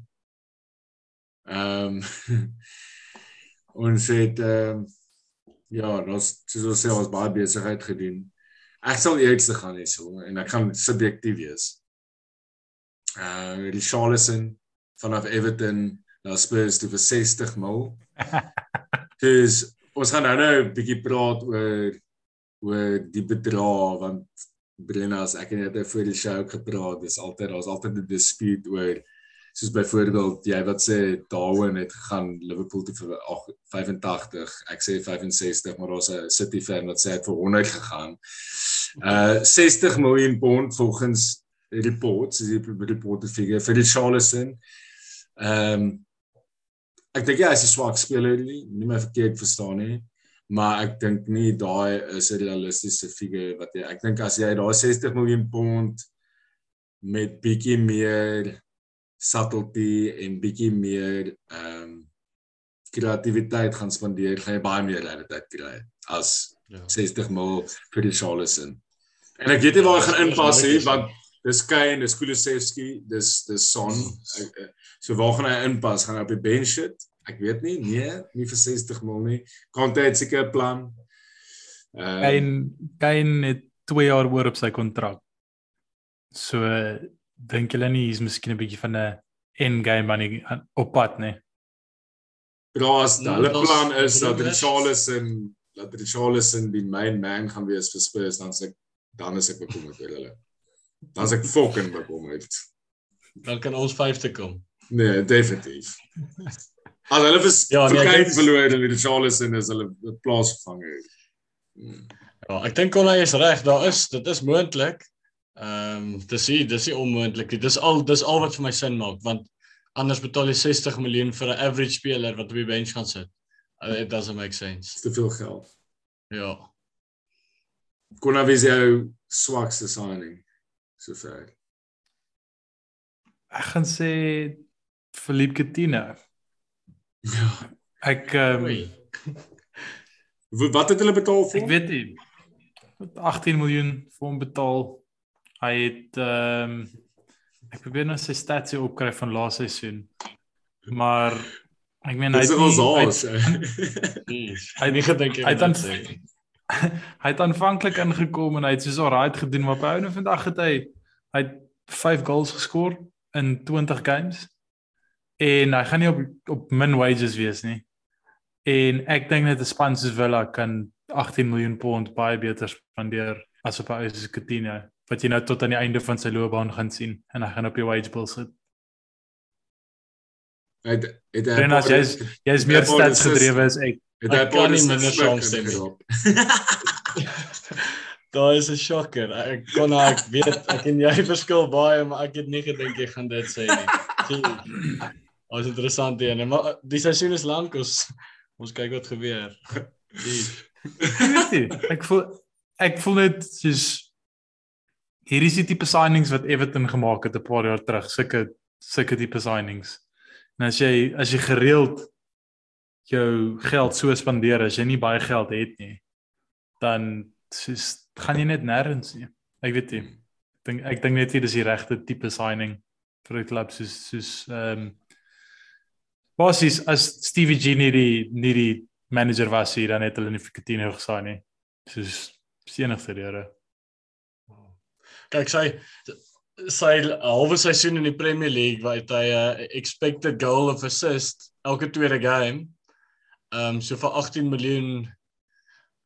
Ehm um, ons het ehm um, ja, ons soos ons sê ons baie besigheid gedoen. Ek sal eerste gaan hierso en ek gaan subjektief wees. Uh Richarlison vanaf Everton na Spurs toe vir 60 mil. Dis ons gaan nou nou 'n bietjie praat oor oor die bedrag want Brenna as ek net voor die show gepraat, dis altyd daar's altyd 'n dispute oor soos byvoorbeeld jy wat sê Darwin het gegaan Liverpool toe vir 85, ek sê 65, maar daar's 'n City fan wat sê hy het vir 100 gegaan. Uh 60 miljoen pond volgens reports, is die report figure vir Charleston. Ehm um, ek dink ja, hy is 'n swak speler nie, nie my verkeerd verstaan nie, maar ek dink nie daai is 'n realistiese figure wat jy ek dink as jy daai 60 miljoen pond met bietjie meer subtlety en bietjie meer ehm um, kreatiwiteit gaan spandeer, gaan jy baie meer realiteit kry as ja. 60 mil vir die Charleston. En ek weet nie waar hy gaan inpas nie, want dis Kane, dis Kulusevski, dis dis Son. Eh, so waar gaan hy inpas? Gaan hy op die bench sit? Ek weet nie. Nee, nie vir 60 mil nie. Kan hy seker 'n plan? Uh Kane Kane het 2 jaar oor op sy kontrak. So dink julle nie hier's miskien 'n bietjie van 'n end game money op pad nie? Plaas, nou, hulle plan is dat Richarlison dat Richarlison die main man gaan wees vir Spurs dan sê dan is ek bekommerd oor hulle. Dan is ek fucking bekommerd. Dan kan ons vyfde kom. Nee, definitief. Al hulle vir ja, nee, kyk verloor in die Charleston is hulle plaasvervanger. Hmm. Ja, ek dink Connie is reg, daar is dit is moontlik. Ehm um, dis hier, dis nie onmoontlik nie. Dis al dis al wat vir my sin maak want anders betaal jy 60 miljoen vir 'n average speler wat op die bench gaan sit. Uh, it doesn't make sense. Dis te veel geld. Ja. Connie wie is jou swakste signing? sover. Ek gaan sê Philippe Coutinho. Ja. Ek ehm um, wat het hulle betaal vir? Ek weet nie. 18 miljoen vir hom betaal. Hy het ehm um, ek probeer nou sy stats opkry van laaste seisoen. Maar ek meen hy het hy het nie gedink hy het dan hy het aanvanklik ingekom en hy het soos alright gedoen maar 'n ouene vandag het hy hy het 5 goals geskor in 20 games en hy gaan nie op op min wages wees nie. En ek dink net 'n span soos Villa kan 18 miljoen pond baie beter spandeer as op 'n ou soos Coutinho wat jy nou tot aan die einde van sy loopbaan gaan sien en hy gaan op die wage bill sit. Hy het hy Renas jy's jy's meer stats gedrewe as ek. Het hy kan nie minder saamstem nie. Daar is 'n shocker. Ek kon ek weet ek en jy verskil baie, maar ek het nie gedink jy gaan dit sê nie. Ons interessant hier, maar die seisoen is lank, ons ons kyk wat gebeur. ek voel ek voel net soos hier is die tipe signings wat Everton gemaak het 'n paar jaar terug, sulke sulke tipe signings. En as jy as jy gereeld jou geld so spandeer as jy nie baie geld het nie, dan soos gaan jy net nêrens nie. Ek weet nie. Ek dink ek dink net hier dis die regte tipe signing vir 'n klub soos soos ehm um, Basies as Stevie G nie die nie die manager was hier dan het hulle nie vir Coutinho gesaai nie. Soos enigste rede. Kyk sy sy halwe seisoen in die Premier League waar hy 'n uh, expected goal of assist elke tweede game Ehm um, so vir 18 miljoen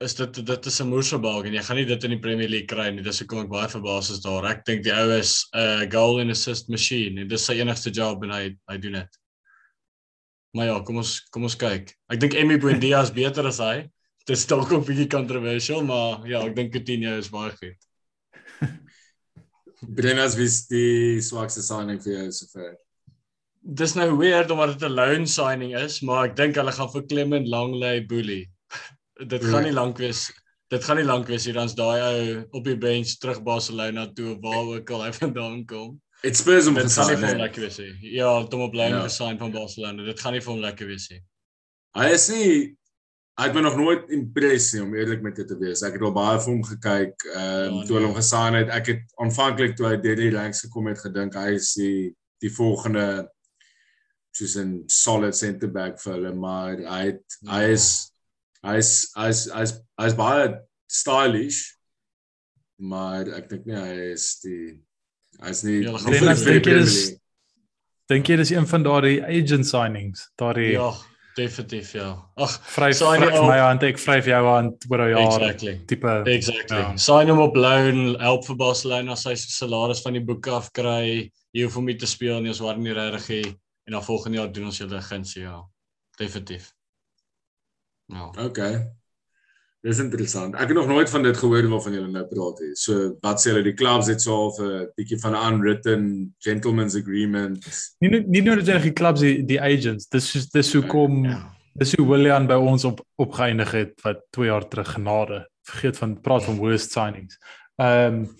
is dit dit is 'n moersebaak en jy gaan nie dit in die Premier League kry nie. Dis ek baie verbaas is daar. Ek dink die ou is 'n uh, goal and assist machine en dis sy enigste job en hy hy doen dit. Maar ja, kom ons kom ons kyk. Ek dink Emmy Buendia is beter as hy. Dit is dalk 'n bietjie controversial, maar ja, ek dink Coutinho is baie goed. Brennas wys die swakste signing vir jou sover dis nou weird omdat dit 'n loan signing is, maar ek dink hulle gaan vir Clement Langley boelie. dit gaan nie lank wees. Dit gaan nie lank wees hier dan's daai ou op die bench terug Barcelona toe waar ook al hy vandaan kom. It spurs hom gesign. Dit gaan nie vir hom lekker wees nie. Ja, op loan ja. gesign van Barcelona. Dit gaan nie vir hom lekker wees nie. Hy is nie hy het my nog nooit impress nie om eerlik met dit te wees. Ek het al baie vir hom gekyk ehm um, ja, toe hulle nee. hom gesign het. Ek het aanvanklik toe hy die ranks gekom het gedink hy is die die volgende soos 'n solid center back vir hulle, maar hy het, ja. hy is hy is hy is hy is, hy is baie stylish. maar ek dink nie hy is die hy's nie Ja, nie Dennis, die dink jy dis League. dink jy dis een van daardie agent signings, daardie Ja, definitief ja. Ag, vryf vryf ook. my hand, ek vryf jou hand oor 'n jaar exactly. tipe. Exactly. Ja. Sign hom op loan, help vir Barcelona as hy sy salaris van die boeke af kry. Jy hoef hom nie te speel nie, as waar nie regtig nie. En dan volgende jaar doen ons julle gunsie, ja. Definitief. Ja. Okay. Dis interessant. Ek het nog nooit van dit gehoor waarvan julle nou praat nie. So wat sê hulle die clubs het so half 'n bietjie van 'n unwritten gentleman's agreement. Nie nie noodwendig die clubs die, die agents. Dis soos dis hoekom Ja. dis hoe Willian by ons op opgeëindig het wat 2 jaar terug genade. Vergeet van praat van worst signings. Ehm um,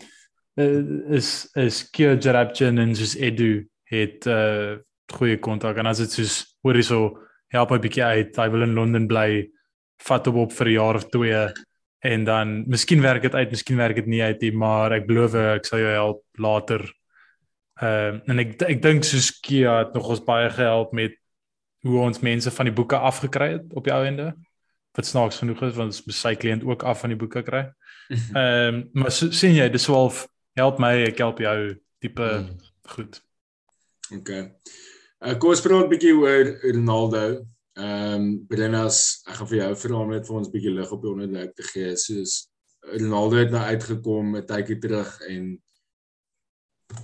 is is Kier Jarabjan en soos Edu het uh goeie kontak en as dit soos hoor hierso help 'n bietjie uit. Hy wil in Londen bly. Vat hom op vir 'n jaar of 2 en dan miskien werk dit uit, miskien werk dit nie uit nie, maar ek beloof ek sal jou help later. Ehm uh, en ek ek dink soos Kia het nog ons baie gehelp met hoe ons mense van die boeke afgekry het op die ou ende. Wat snaaks genoeg is want ons sy kliënt ook af van die boeke kry. Ehm um, maar so, sien jy, dis wel help my, ek help jou tipe Mm. goed. Okay. Uh, kom ons praat 'n bietjie oor Ronaldo. Ehm um, Brennas, ek gaan vir jou vra om net vir ons 'n bietjie lig op die onderwerp te gee. Soos Ronaldo het nou uitgekom 'n tydjie terug en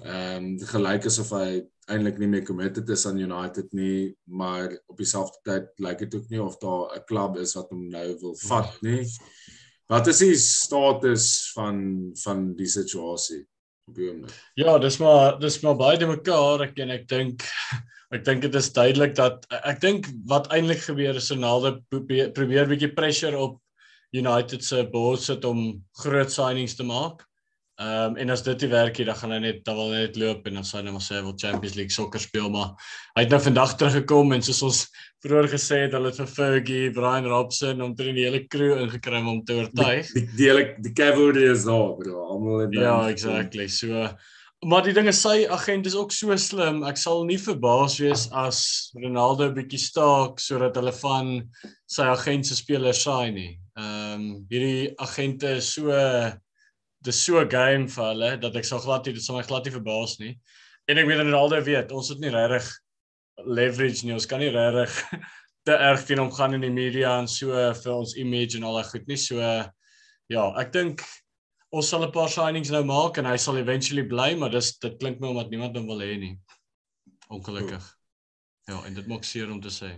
ehm um, gelyk asof hy eintlik nie meer committed is aan United nie, maar op dieselfde tyd lyk dit ook nie of daar 'n klub is wat hom nou wil vat nie. Wat is die status van van die situasie op die oomblik? Ja, dis maar dis maar baie de mekaar ek en ek dink ek dink dit is duidelik dat ek dink wat eintlik gebeur is Ronaldo probeer probeer 'n bietjie pressure op United se board sit om groot signings te maak. Ehm um, en as dit nie werk nie, dan gaan hy net dan wil hy net loop en dan sê hy net maar sê hy wil Champions League sokker speel, maar hy het nou vandag teruggekom en soos ons vroeër gesê het, hulle het vir Fergie, Brian Robson om die hele crew ingekry om te oortuig. Die die hele die cavalry is daar, bro. Almal het Ja, exactly. So maar die ding is sy agent is ook so slim. Ek sal nie verbaas wees as Ronaldo 'n bietjie staak sodat hulle van sy agent se spelers saai nie. Ehm um, hierdie agente is so dis so game vir hulle dat ek sal glad nie dit sal my glad nie verbaas nie. En ek weet Ronaldo weet, ons het nie regtig leverage nie. Ons kan nie regtig te erg teen hom gaan in die media en so vir ons image en al daai goed nie. So ja, ek dink ons sal 'n paar signings nou maak en hy sal eventually bly, maar dis dit klink my omdat niemand hom wil hê nie. Ongelukkig. Ja, en dit maak seer om te sê.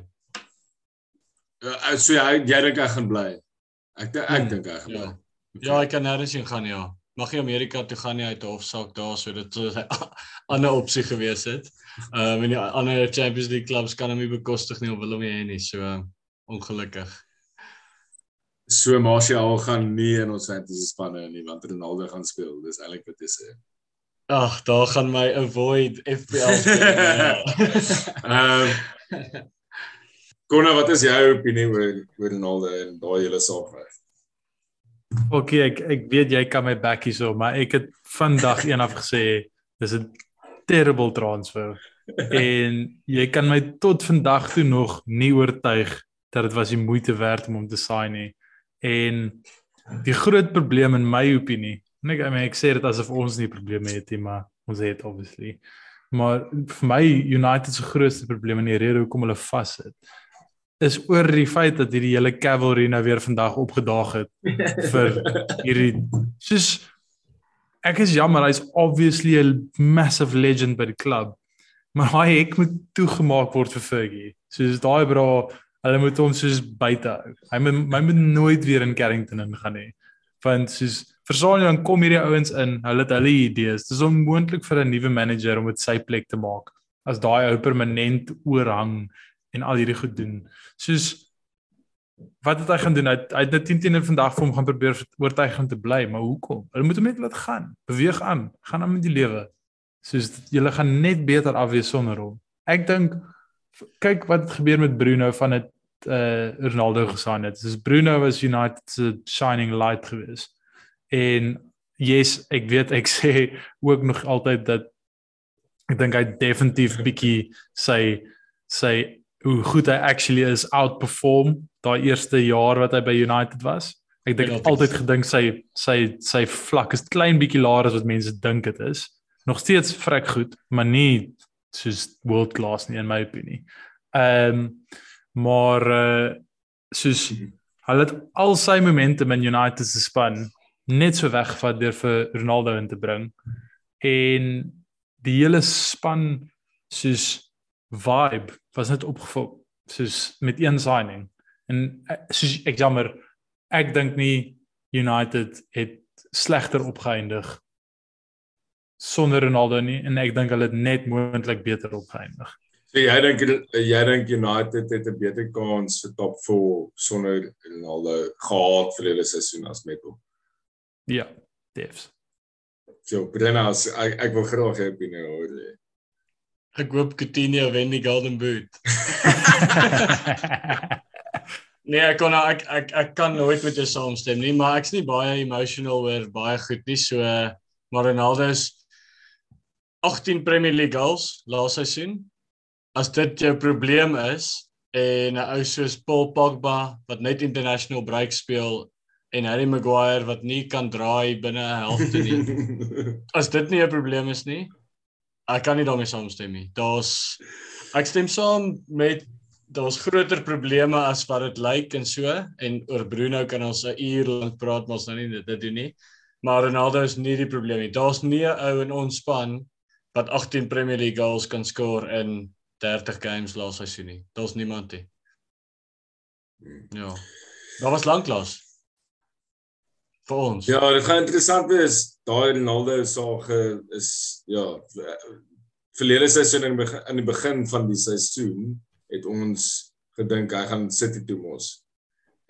Uh, so jy jy dink hy gaan bly. Ek ek Hmm, dink hy gaan ja. bly. Ja, hy kan nêrens heen gaan ja. Mag nie Amerika toe gaan nie uit hofsaak daar so dit sou 'n ander opsie gewees het. Ehm um, en die ander Champions League clubs kan hom nie bekostig nie of wil hom nie hê nie. So ongelukkig. So Martial gaan nie in ons fantasy spanne nie want Ronaldo gaan speel. Dis eintlik wat jy sê. Ag, daar gaan my avoid FPL ja. Ehm Konna, wat is jou opinie oor oor Ronaldo en daai hele saak? nou? Okay, ek ek weet jy kan my back hierso, maar ek het vandag eendag gesê dis 'n terrible transfer. en jy kan my tot vandag toe nog nie oortuig dat dit was die moeite werd om hom te sign nie. En die groot probleem in my opinie, en ek I mean, ek sê dit asof ons nie probleme het nie, maar ons het obviously. Maar vir my United se grootste probleem en die rede hoekom hulle vassit is oor die feit dat hierdie hele cavalry nou weer vandag opgedaag het vir hierdie soos ek is jammer hy's obviously 'n massive legend by die klub maar hy hek moet toegemaak word vir Fergie soos daai bra hulle moet hom soos buite hou hy moet hy moet nooit weer in Carrington ingaan nie want soos verstaan jy dan kom hierdie ouens in hulle het hulle idees dis onmoontlik vir 'n nuwe manager om dit sy plek te maak as daai ou permanent oorhang en al hierdie goed doen soos wat het hy gaan doen? Hy het- hy het net 10 teenoor vandag vir hom gaan probeer oortuig om te bly, maar hoekom? Hulle moet hom net laat gaan. Beweeg aan. Gaan aan met die lewe. Soos julle gaan net beter af wees sonder hom. Ek dink kyk wat het gebeur met Bruno van dit uh Ronaldo gesign het. Dis Bruno was United se shining light gewees. En yes, ek weet ek sê ook nog altyd dat ek dink hy definitief bietjie sy sy hoe goed hy actually is outperform daai eerste jaar wat hy by United was. Ek dink Penalties. altyd gedink sy sy sy vlak is klein bietjie laer as wat mense dink dit is. Nog steeds vrek goed, maar nie soos world class nie in my opinie. Ehm um, maar uh soos hulle het al sy momentum in United se span net so weggevat deur vir Ronaldo in te bring. En die hele span soos vibe was net opgevul soos met een signing. En eh, soos ek jammer, ek dink nie United het slegter opgeëindig sonder Ronaldo nie en ek dink hulle het net moontlik beter opgeëindig. So jy dink jy dink United het 'n beter kans vir top 4 sonder Ronaldo gehad vir hulle seisoen as met hom. Ja, defs. So Brenna, as ek, ek wil graag hê opinie hoor. jy. Ek hoop Coutinho wen die Golden Boot. Nee, ek kon ek ek ek kan nooit met jou saamstem nie, maar ek's nie baie emotional oor baie goed nie. So maar Ronaldo is 18 Premier League goals laas seisoen. As dit jou probleem is en 'n ou soos Paul Pogba wat net international break speel en Harry Maguire wat nie kan draai binne 'n helfte nie. As dit nie 'n probleem is nie, ek kan nie daarmee saamstem nie. Daar's ek stem saam met daar's groter probleme as wat dit lyk en so en oor Bruno kan ons 'n uur lank praat maar ons nou nie dit, dit doen nie. Maar Ronaldo is nie die probleem nie. Daar's nie 'n ou in ons span wat 18 Premier League goals kan skoor in 30 games laas seisoen nie. Daar's niemand nie. Ja. Daar was lanklaas. Vir ons. Ja, dit gaan interessant wees. Daai Ronaldo sage is ja, verlede seisoen in begin, in die begin van die seisoen het ons gedink hy gaan City toe mos.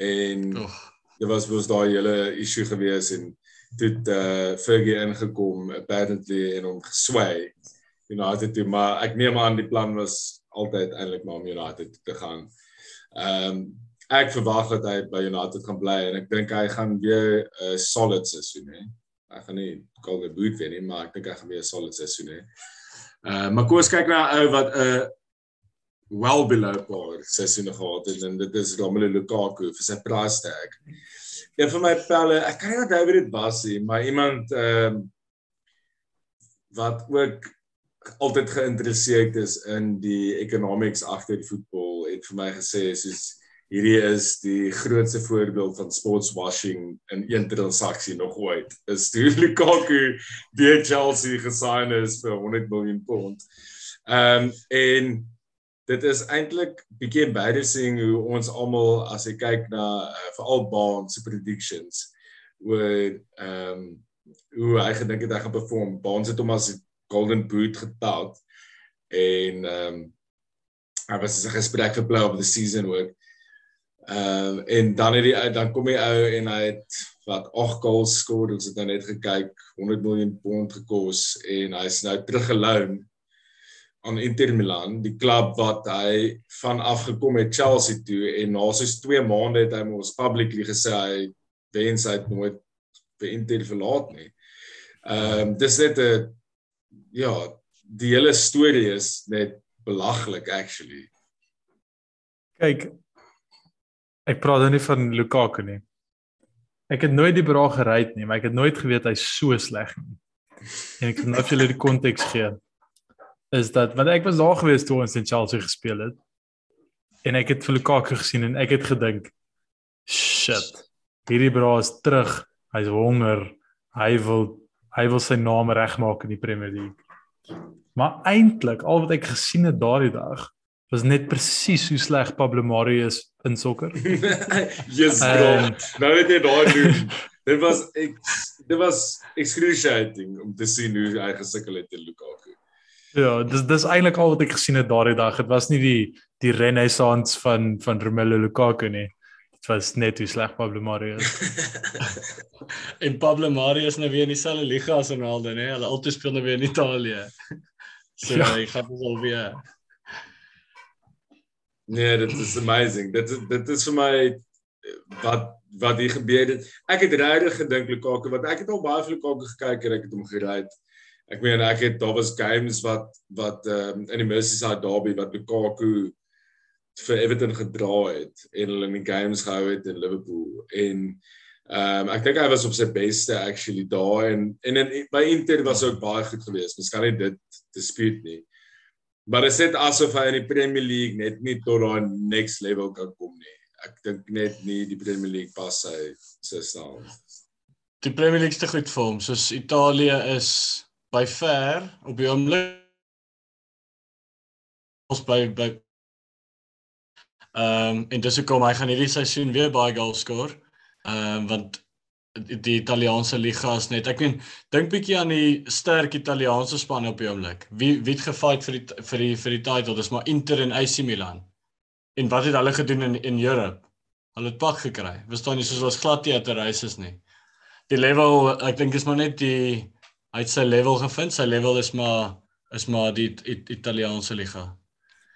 En Oeg. dit was was daai hele issue gewees en toe uh, Fergie ingekom apparently en hom geswai United toe maar ek neem aan die plan was altyd eintlik maar om United toe te gaan. Ehm um, ek verwag dat hy by United gaan bly en ek dink hy gaan weer 'n uh, solid seisoen hê. Hy gaan nie Golden Boot wen nie, maar ek dink hy gaan weer 'n solid seisoen hê. Uh maar kom ons kyk na 'n ou wat 'n uh, well below par seisoene gehad het en dit is Romelu Lukaku vir sy price tag. Een van my pelle, ek kan nie onthou wie dit was nie, maar iemand ehm um, wat ook altyd geïnteresseerd is in die economics agter die voetbal het vir my gesê soos hierdie is die grootste voorbeeld van sports washing in een transaksie nog ooit. Is Lukaku deur Chelsea gesign is vir 100 miljoen pond. Ehm um, en dit is eintlik bietjie embarrassing hoe ons almal as jy kyk na uh, veral Baans se predictions oor ehm um, hoe hy gedink het hy gaan perform. Baans het hom as Golden Boot getout en ehm um, hy was 'n gesprek vir player of the season ook. Ehm uh, en dan het die dan kom die ou en hy het wat 8 goals geskoor, ons het nou net gekyk, 100 miljoen pond gekos en hy's nou teruggeloon aan Inter Milan, die klub wat hy van afgekom het Chelsea toe en na soos 2 maande het hy mos publicly gesê hy wens hy het nooit vir Inter verlaat nie. Ehm um, dis net 'n ja, die hele storie is net belaglik actually. Kyk, ek praat nou nie van Lukaku nie. Ek het nooit die bra gery nie, maar ek het nooit geweet hy's so sleg nie. En ek kan nou vir julle die konteks gee. Is dat want ek was daar gewees toe ons in Chelsea gespeel het. En ek het vir Lukaku gesien en ek het gedink shit. Hierdie bra is terug. Hy's honger. Hy wil hy wil sy naam regmaak in die Premier League. Maar eintlik al wat ek gesien het daardie dag was net presies hoe sleg Pablo Mari is in sokker. yes, bro. Ehm. nou het jy daai doen. Dit was ek dit was excruciating om te sien hoe hy gesukkel het teen Lukaku. Ja, dis dis eintlik al wat ek gesien het daardie dag. Dit was nie die die renaissance van van Romelu Lukaku nie. Dit was net hoe sleg Pablo Mari is. En Pablo Mari is nou weer in dieselfde liga as Ronaldo, né? Hulle altyd speel nou weer in Italië. So Ja. hy gaan ons al weer. Nee, dit is amazing. Dit is dit is vir my wat wat hier gebeur het. Ek het regtig gedink Lukaku want ek het al baie vir Lukaku gekyk en ek het hom gery. Ek meen ek het daar was games wat wat um, in die Merseyside derby wat Lukaku vir Everton gedra het en hulle in die games gehou het in Liverpool en Ehm um, ek dink hy was op sy beste actually daar en en in by Inter was ook baie goed geweest. Kan nie dit dispute nie. Maar dit sê asof hy in die Premier League net nie tot daai next level kan kom nie. Ek dink net nie die Premier League pas sy sy staan. Die Premier League is te goed vir hom. Soos Italië is by ver op die oomblik ons by by ehm um, en dis hoekom hy gaan hierdie seisoen weer baie goals skoor. Ehm um, want die Italiaanse liga is net ek meen dink bietjie aan die sterk Italiaanse spanne op die oomblik. Wie wie het gefight vir die vir die vir die title? Dis maar Inter en AC Milan. En wat het hulle gedoen in in Europe? Hulle het pak gekry. Verstaan jy soos was glad nie te reis is nie. Die level ek dink is maar net die hy het sy level gevind. Sy level is maar is maar die it, Italiaanse liga.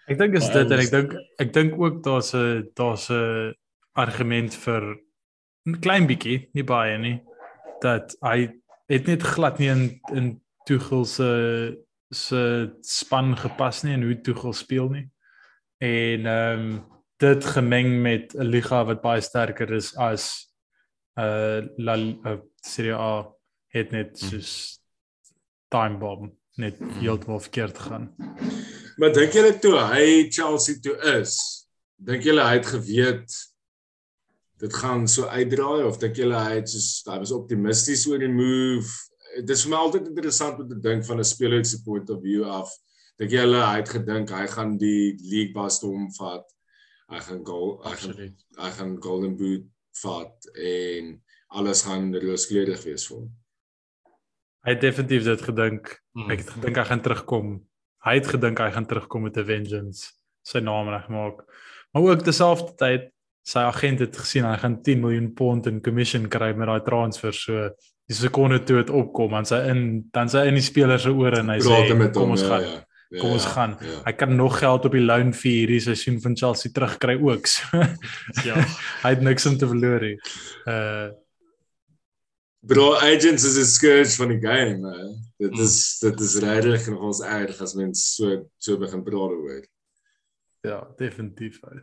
Ek dink is dit en ek dink ek dink ook daar's 'n daar's 'n argument vir 'n klein bietjie, nie baie nie, dat hy het net glad nie in in Tuchel se se span gepas nie en hoe Tuchel speel nie. En ehm um, dit gemeng met 'n liga wat baie sterker is as uh La uh, Serie A het net hmm. soos time bomb net hmm. heeltemal verkeerd gaan. Maar dink julle toe hy Chelsea toe is, dink julle hy het geweet dit gaan so uitdraai of dink julle hy het soos hy was optimisties oor die move? Dit is vir my altyd interessant om te dink van 'n speler se point of view af. Dink julle hy het gedink hy gaan die league bas hom vat? Hy gaan goal, hy gaan, hy gaan golden boot vat en alles gaan rooskleurig wees vir hom. Hy het definitief dit gedink. Hmm. Ek het gedink hy gaan terugkom. Hy het gedink hy gaan terugkom met 'n vengeance, sy naam regmaak. Maar ook terselfdertyd sy agent het gesien hy gaan 10 miljoen pond in commission kry met daai transfer so die sekonde toe dit opkom dan sy in dan sy in die speler se ore en hy sê kom ons ja, gaan ja, ja, kom ons ja, gaan ja. hy kan nog geld op die loan vir hierdie seisoen van Chelsea terugkry ook so ja hy het niks om te verloor nie uh Bro agents is 'n scourge van die game man. dit is dit is regtig nog ons erg as mens so so begin praat oor ja definitief ou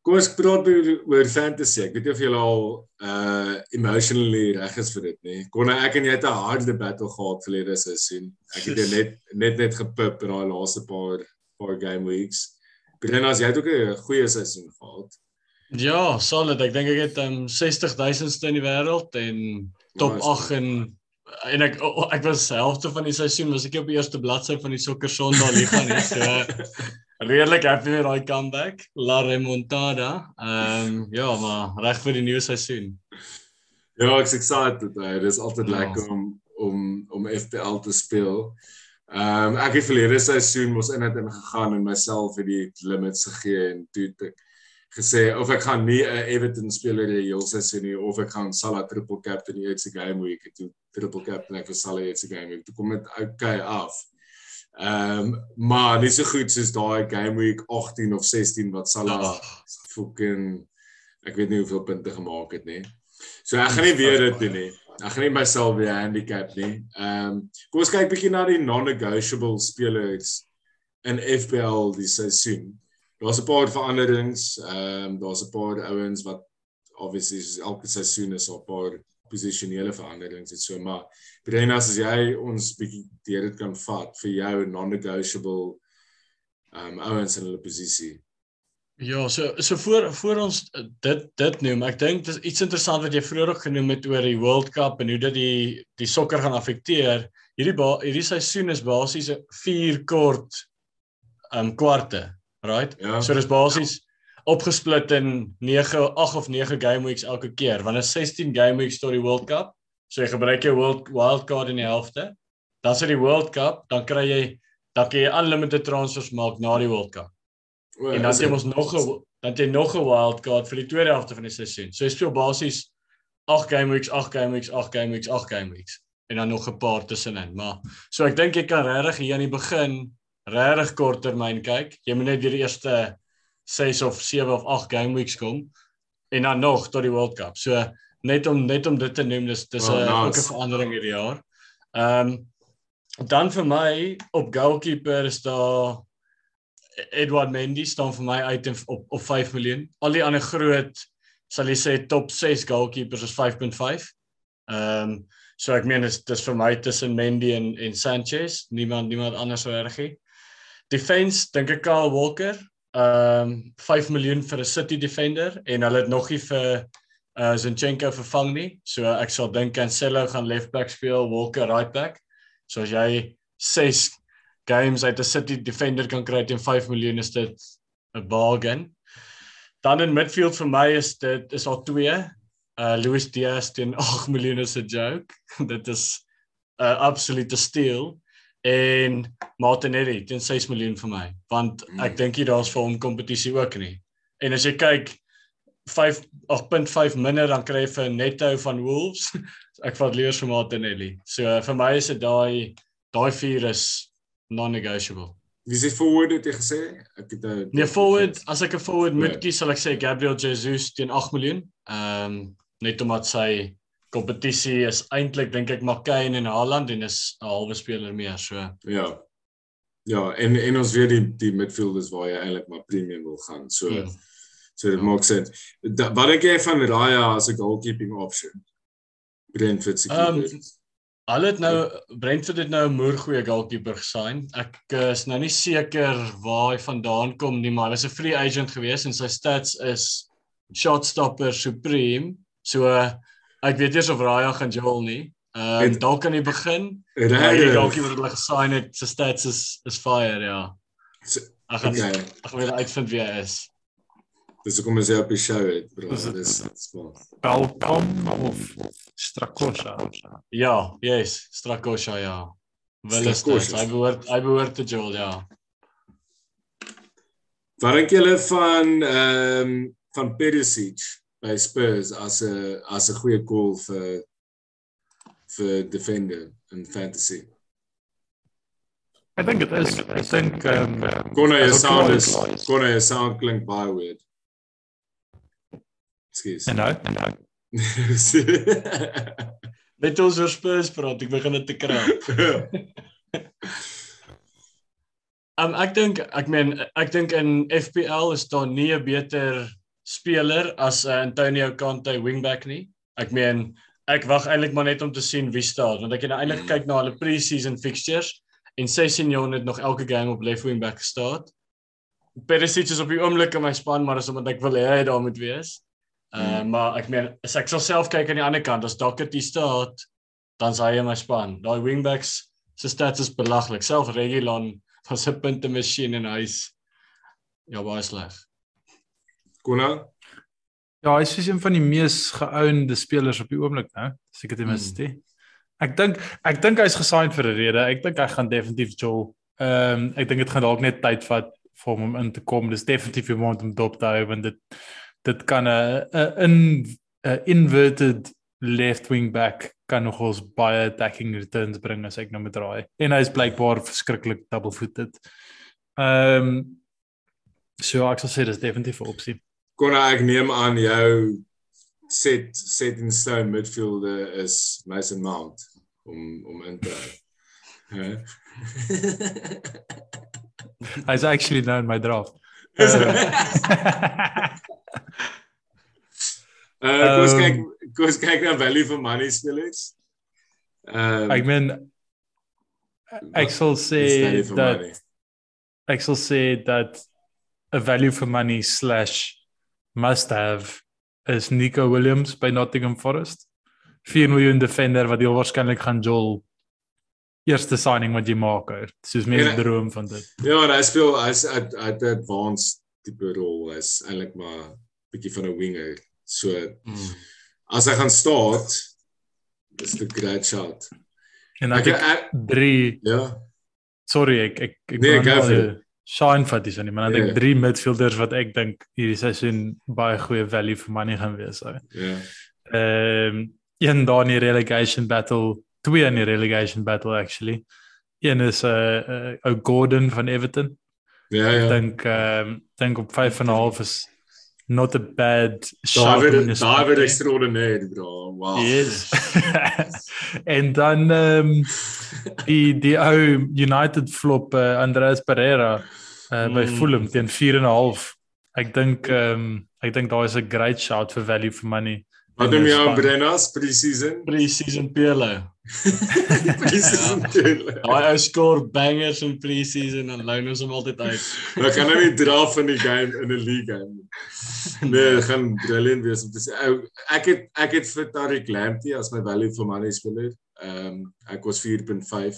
Kom ons praat oor fantasy. Ek weet nie of julle al uh emotionally reg is vir dit nie. Kon ek en jy het 'n harde battle gehad verlede seisoen. Ek het net net net gepip in daai laaste paar paar game weeks. Brenas, jy het ook 'n goeie seisoen gehad. Ja, solid. Ek dink ek het um 60000ste in die wêreld en top nice, 8 en en ek oh, ek was helfte van die seisoen was ek op die eerste bladsy van die Soccer Sondag liga nie. So redelik happy met daai comeback, La Remontada. Ehm um, ja, maar reg vir die nuwe seisoen. Ja, ek's excited. Dit is altyd ja. lekker om om om FPL te speel. Ehm um, ek het verlede seisoen mos in het ingegaan en myself vir die limits gegee en toe ek gesê of ek gaan nie 'n Everton speler die hele seisoen nie of ek gaan Salah triple captain die eerste game week toe triple captain ek vir Salah eerste game week. Toe kom dit okay af. Ehm um, maar nie so goed soos daai game week 18 of 16 wat Salah oh. fucking ek weet nie hoeveel punte gemaak het nie. So ek gaan nie weer dit doen nie. Ek gaan nie myself weer handicap nie. Ehm um, kom ons kyk bietjie na die non-negotiable spelers in FPL die seisoen. Daar's 'n paar veranderings. Ehm um, daar's 'n paar ouens wat obviously elke seisoen is 'n paar posisionele veranderings en so maar Brenas as jy ons bietjie deur dit kan vat vir jou non-negotiable um ouens in hulle posisie. Ja, so so voor voor ons dit dit noem, ek dink dis iets interessant wat jy vroeër ook genoem het oor die World Cup en hoe dit die die sokker gaan afekteer. Hierdie hierdie seisoen is basies 4 kort um kwarte, right? Ja. So dis basies ja opgesplit in 9 8 of 9 game weeks elke keer want is 16 game weeks tot die World Cup. So jy gebruik jou world wild card in die helfte. Dan sit die World Cup, dan kry jy dan kan jy unlimited transfers maak na die World Cup. Well, en dan het jy mos nog 'n dan jy nog 'n wild card vir die tweede helfte van die seisoen. So jy speel basies 8 game weeks, 8 game weeks, 8 game weeks, 8 game weeks en dan nog 'n paar tussenin. Maar so ek dink jy kan regtig hier aan die begin regtig korttermyn kyk. Jy moet net die eerste 6 of 7 of 8 game weeks kom en dan nog tot die World Cup. So net om net om dit te noem dis dis 'n oh, nice. verandering hierdie jaar. Ehm um, dan vir my op goalkeeper is daar Edward Mendy staan vir my uit op op 5 miljoen. Al die ander groot sal jy sê top 6 goalkeepers is 5.5. Ehm um, so ek meen dis dis vir my tussen Mendy en en Sanchez, niemand niemand anders reg nie. Defense dink ek Kyle Walker, ehm um, 5 miljoen vir 'n City defender en hulle het nog nie vir uh Zinchenko vervang nie. So ek sal dink Cancelo gaan left back speel, Walker right back. So as jy 6 games uit 'n City defender kan kry teen 5 miljoen is dit 'n bargain. Dan in midfield vir my is dit is al 2. Uh Luis Diaz teen 8 miljoen is 'n joke. dit is 'n uh, absolute steal en Martinelli teen 6 miljoen vir my want ek mm. dink jy daar's vir hom kompetisie ook nie. En as jy kyk 5 8.5 minder dan kry jy vir netto van Wolves. ek vat liewer vir Martinelli. So uh, vir my is dit daai daai vier is non-negotiable. Wie sê forward het jy gesê? Ek het 'n Nee, forward, as ek 'n forward moet nee. kies, sal ek sê Gabriel Jesus teen 8 miljoen. Ehm um, net omdat sy kompetisie is eintlik dink ek McCain en Haaland en is 'n halwe speler meer, so. Ja. Ja, en en ons weet die die midfielders waar jy eintlik maar premium wil gaan. So hmm. so dit ja. maak sin. Wat dink jy van Raya as 'n goalkeeping option? Brentford se keeper. Um, Hulle het nou Brentford het nou 'n moer goeie goalkeeper gesign. Ek eh, is nou nie seker waar hy vandaan kom nie, maar hy is 'n free agent gewees en sy stats is shot stopper supreme. So ek weet eers of Raya gaan jol nie. Ehm um, dalk kan hy begin. Hy goalkeeper wat hulle gesign het, sy stats is is fire, ja. Ek gaan okay. ek wil uitvind wie hy is. Dis hoekom ons hier op die show het, bro. Dis spot. Welkom of Strakosha. Ja, yes, Strakosha ja. Wel is dit. Hy behoort hy behoort te Joel, ja. Wat dink julle van ehm um, van Perisic by Spurs as 'n as 'n goeie goal vir vir defender in fantasy? Ek dink dit is dink ehm um, jy sound is jy sound klink baie weird. Ekskuus. En nou, en nou. Net ons oor Spurs praat, ek begin dit te krap. um, ek dink ek meen ek dink in FPL is daar nie 'n beter speler as uh, Antonio Conte wingback nie. Ek meen ek wag eintlik maar net om te sien wie staan want ek het nou eintlik mm. kyk na hulle pre-season fixtures en Sessignon het nog elke game op left wing back gestaan. Perisic is op die oomblik in my span maar as omdat ek wil hê hy daar moet wees. Uh, hmm. maar ek meen as ek sal self kyk aan die ander kant as Doherty staat dan sy in my span. Daai wingbacks se stats is belaglik. Self Reguilon van sy punte masjien en hy's ja baie sleg. Kona? Ja, hy is een van die mees geownde spelers op die oomblik, né? Seker ten minste. Hmm. Ek dink ek dink hy's gesign vir 'n rede. Ek dink hy gaan definitief Joel. Ehm um, ek dink dit gaan dalk net tyd vat vir hom om in te kom. Dis definitief iemand om dop te hou want dit dit kan 'n 'n 'n inverted left wing back kan nog ons baie attacking returns bring as ek nou met draai. En hy is blykbaar verskriklik double footed. Ehm um, so ek sal sê dis definitief 'n opsie. Kon ek neem aan jou set set in stone midfielder is Mason Mount om om in te hê. Hy's actually nou in my draft. Uh kom ons kyk kom ons kyk na value for money spelers. Um, ek meen ek sal sê dat ek sal sê dat 'n value for money slash must have is Nico Williams by Nottingham Forest. 4 miljoen defender wat heel waarskynlik gaan jol eerste signing wat jy maak. Soos mense droom van dit. Ja, hy speel as 'n advanced tipe rol is eintlik maar bietjie van 'n winger. So mm. as hy gaan staan is dit 'n great shot. En ek het 3 Ja. Sorry, ek ek ek nee, gaan shine dis nie, maar dan yeah. ek 3 midfielders wat ek dink hierdie seisoen baie goeie value for money gaan wees. Ja. Yeah. Ehm um, een daar in die relegation battle, twee in die relegation battle actually. Een is 'n uh, uh, Gordon van Everton. Ja ja. Ek dink ehm um, dink op 5 en 'n half is not a bad shot. David David extraordinaire bro. Wow. Yes. en dan ehm um, die die ou United flop uh, Andreas Pereira uh, by mm. Fulham teen 4 en 'n half. Ek dink ehm um, Ek dink daai is 'n great shout vir value for money. Wat En noem dis jy aan. Brennas pre-season? Pre-season Pirlo. Pre-season. Ja. Daai ou score bangers in pre-season en loon ons hom altyd uit. Ek kan nou nie dra van die game in 'n league game. nie. Nee, gaan brilliant wees om te sê. Ou, Ek het ek het vir Tariq Lamptey as my value for money speler. Ehm um, ek was 4.5.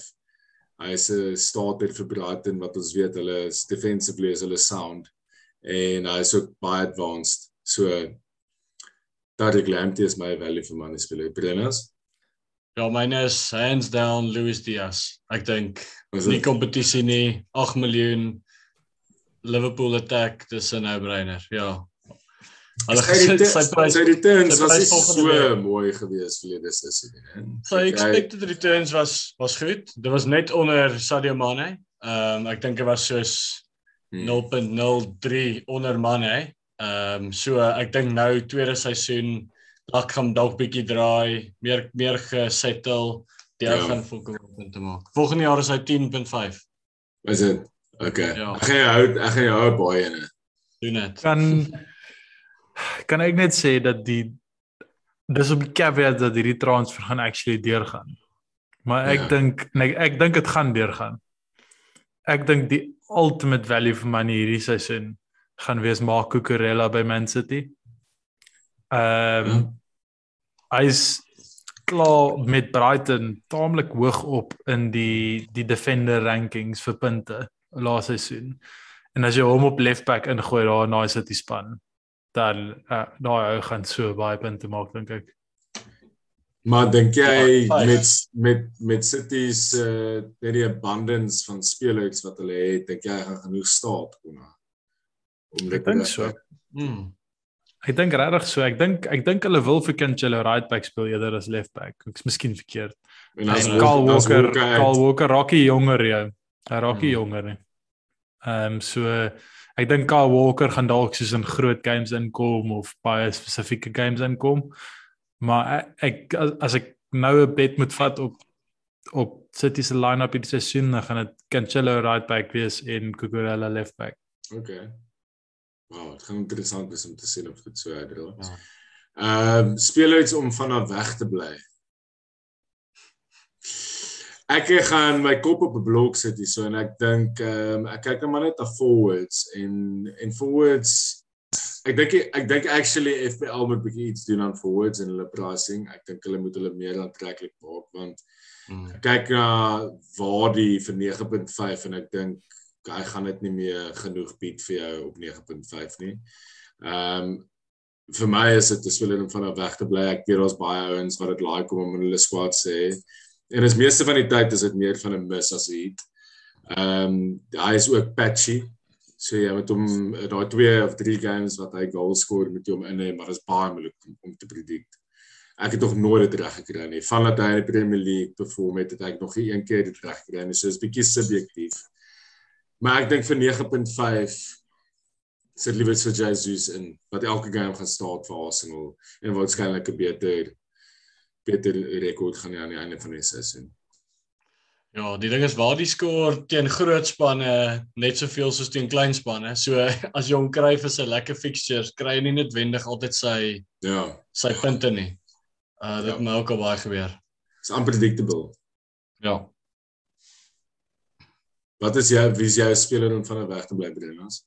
Hy is 'n starter vir Brighton wat ons weet hulle is defensively is hulle sound en hy is ook baie advanced. So Tariq Lamptey is my value for money speler. Brennas. Ja, myne is hands down Luis Diaz. Ek dink nie kompetisie nie. 8 miljoen Liverpool attack, dis 'n no-brainer. Ja. Hulle returns, sy prys sy returns sy was so week. mooi gewees verlede nie. hè. sy expected returns was was goed. Dit was net onder Sadio Mane. Ehm um, ek dink dit was soos Hmm. 0.03 onder Mane. Ehm um, so ek dink nou tweede seisoen dalk gaan dalk bietjie draai, meer meer gesettle. Die ou Ja. gaan volkom punte maak. Volgende jaar is hy 10.5. Is dit? Okay. Ja. Ek gaan jou hou, ek gaan jou hou baie in. Doen dit. Kan kan ek net sê dat die dis op die caveat dat hierdie transfer gaan actually deurgaan. Maar ek Ja. dink nee, ek dink dit gaan deurgaan. Ek dink die ultimate value for money hierdie seisoen gaan wees Marco Cucurella by Man City. Ehm um, Ja. hy's klaar met Brighton taamlik hoog op in die die defender rankings vir punte laas seisoen. En as jy hom op left back ingooi daar in daai City span, dan uh, daai ou gaan so baie punte maak dink ek. Maar dink jy Ja, met met met City se uh, net die abundance van spelers wat hulle het, dink jy hy gaan genoeg staat kom na? Om Ek dink so. Hmm. Ek dink regtig so. Ek dink ek dink hulle wil vir Cancelo right back speel eerder as left back. Ek's miskien verkeerd. En as Kyle Walker, Kyle Walker raakie jonger ja. Hy raakie Hmm. jonger. nie. Ehm um, so ek dink Kyle Walker gaan dalk soos in groot games inkom of baie spesifieke games inkom. Maar ek, ek as, ek nou 'n bet moet vat op op City se line-up hierdie seisoen, dan gaan dit Cancelo right back wees en Cucurella left back. Okay. Wow, dit gaan interessant wees om te sien of dit so uitdraai. Ja. Ehm um, spelers om vanaf weg te bly. Ek gaan my kop op 'n blok sit hier so en ek dink ehm um, ek kyk nou maar net na forwards en en forwards ek dink ek dink actually FPL moet bietjie iets doen aan forwards en hulle pricing. Ek dink hulle moet hulle meer aantreklik maak want Hmm. kyk na waar die vir 9.5 en ek dink hy gaan dit nie meer genoeg bied vir jou op 9.5 nie. Ehm um, vir my is dit 'n speler om van af weg te bly. Ek weet daar's baie ouens wat dit like om in hulle squad sê. En is meeste van die tyd is dit meer van 'n miss as 'n hit. Ehm um, hy is ook patchy. So jy moet hom daai twee of drie games wat hy goal score met hom in hê, maar dit is baie moeilik om, om te predict. Ek het nog nooit dit reg gekry nie. Vandat hy in die Premier League perform het, het ek nog nie een keer dit reg gekry nie. So is bietjie subjektief. Maar ek dink vir 9.5 sit liewer vir Jesus in wat elke game gaan staan vir Arsenal en waarskynlik 'n beter beter rekord gaan hê aan die einde van die seisoen. Ja, die ding is waar die skoor teen groot spanne net soveel soos teen klein spanne. So as jy hom kry vir sy lekker fixtures, kry jy nie noodwendig altyd sy Ja, sy punte nie. Uh dit Ja. my ook al baie gebeur. it's unpredictable. Ja. Wat is jou wie is jou speler om van 'n weg te bly Brennas?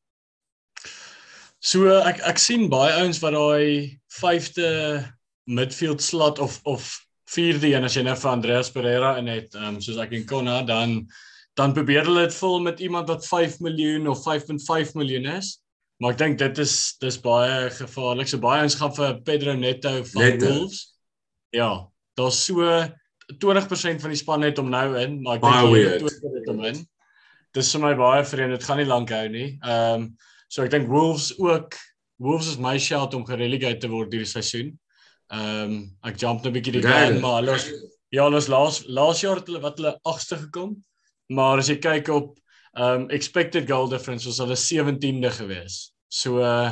So ek ek sien baie ouens wat daai 5de midfield slot of of 4de een as jy nou vir Andreas Pereira in het, um, soos ek en Konna, dan dan probeer hulle dit vul met iemand wat 5 miljoen of 5.5 miljoen is. Maar ek dink dit is dis baie gevaarlik. So baie ouens gaan vir Pedro Neto van Neto. Wolves. Ja, daar's so 20% van die span het hom nou in, maar ek dink weird. hulle het hom in. Dis vir my baie vreemd. Dit gaan nie lank hou nie. Ehm um, so ek dink Wolves ook Wolves is my shout om gerelegate te word hierdie seisoen. Ehm um, ek jump nou 'n bietjie die gun, maar hulle was ja, hulle was laas laas jaar het hulle wat hulle 8ste gekom. Maar as jy kyk op ehm um, expected goal difference was hulle 17de gewees. So uh,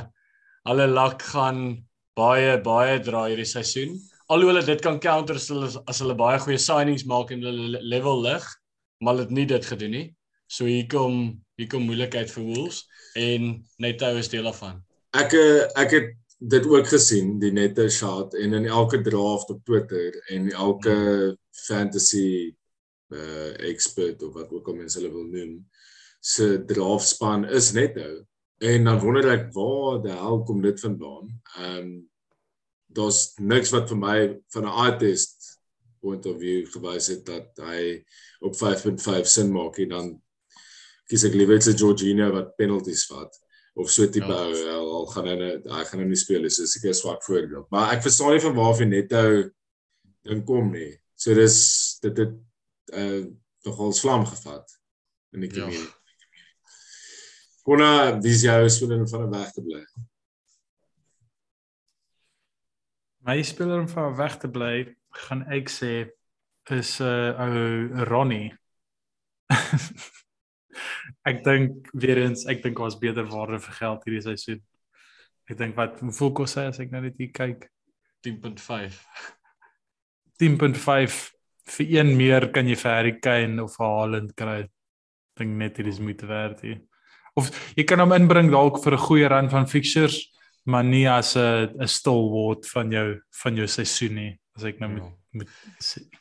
hulle luck gaan baie baie draai hierdie seisoen. Alhoewel hulle dit kan counter as hulle as hulle baie goeie signings maak en hulle le- level lig, maar hulle het nie dit gedoen nie. So hier kom hier kom moeilikheid vir Wolves en Neto is deel daarvan. ek eh, ek het dit ook gesien die nette shot en in elke draft op Twitter en elke fantasy uh expert of wat ook al mense hulle wil noem se draft span is net nou en dan wonder ek waar die hel kom dit vandaan. Ehm um, daar's niks wat vir my van 'n artist point of view gewys het dat hy op 5.5 sin maak en dan kies ek liewer se Georgina wat penalties vat of so tipe ja. ou al, al gaan hy hy gaan hom nie speel is seker 'n swak voorbeeld. Maar ek verstaan nie van waar hy net nou ding kom nie. So dis dit het uh nogal slam gevat in die gemeente ja. Kona dis jou speler van 'n weg te bly? My speler om van weg te bly gaan ek sê is 'n uh, ou Ronnie ek dink weer eens ek dink ons beter waarde vir geld hierdie seisoen. Ek dink wat hoeveel kos hy as ek nou net hier kyk 10.5. 10.5 vir een meer kan jy vir Harry Kane of Haaland kry. Dink net dit is moeite werd hier. Of jy kan hom inbring dalk vir 'n goeie run van fixtures, maar nie as 'n 'n stalwart van jou van jou seisoen nie as ek nou moet ja. moet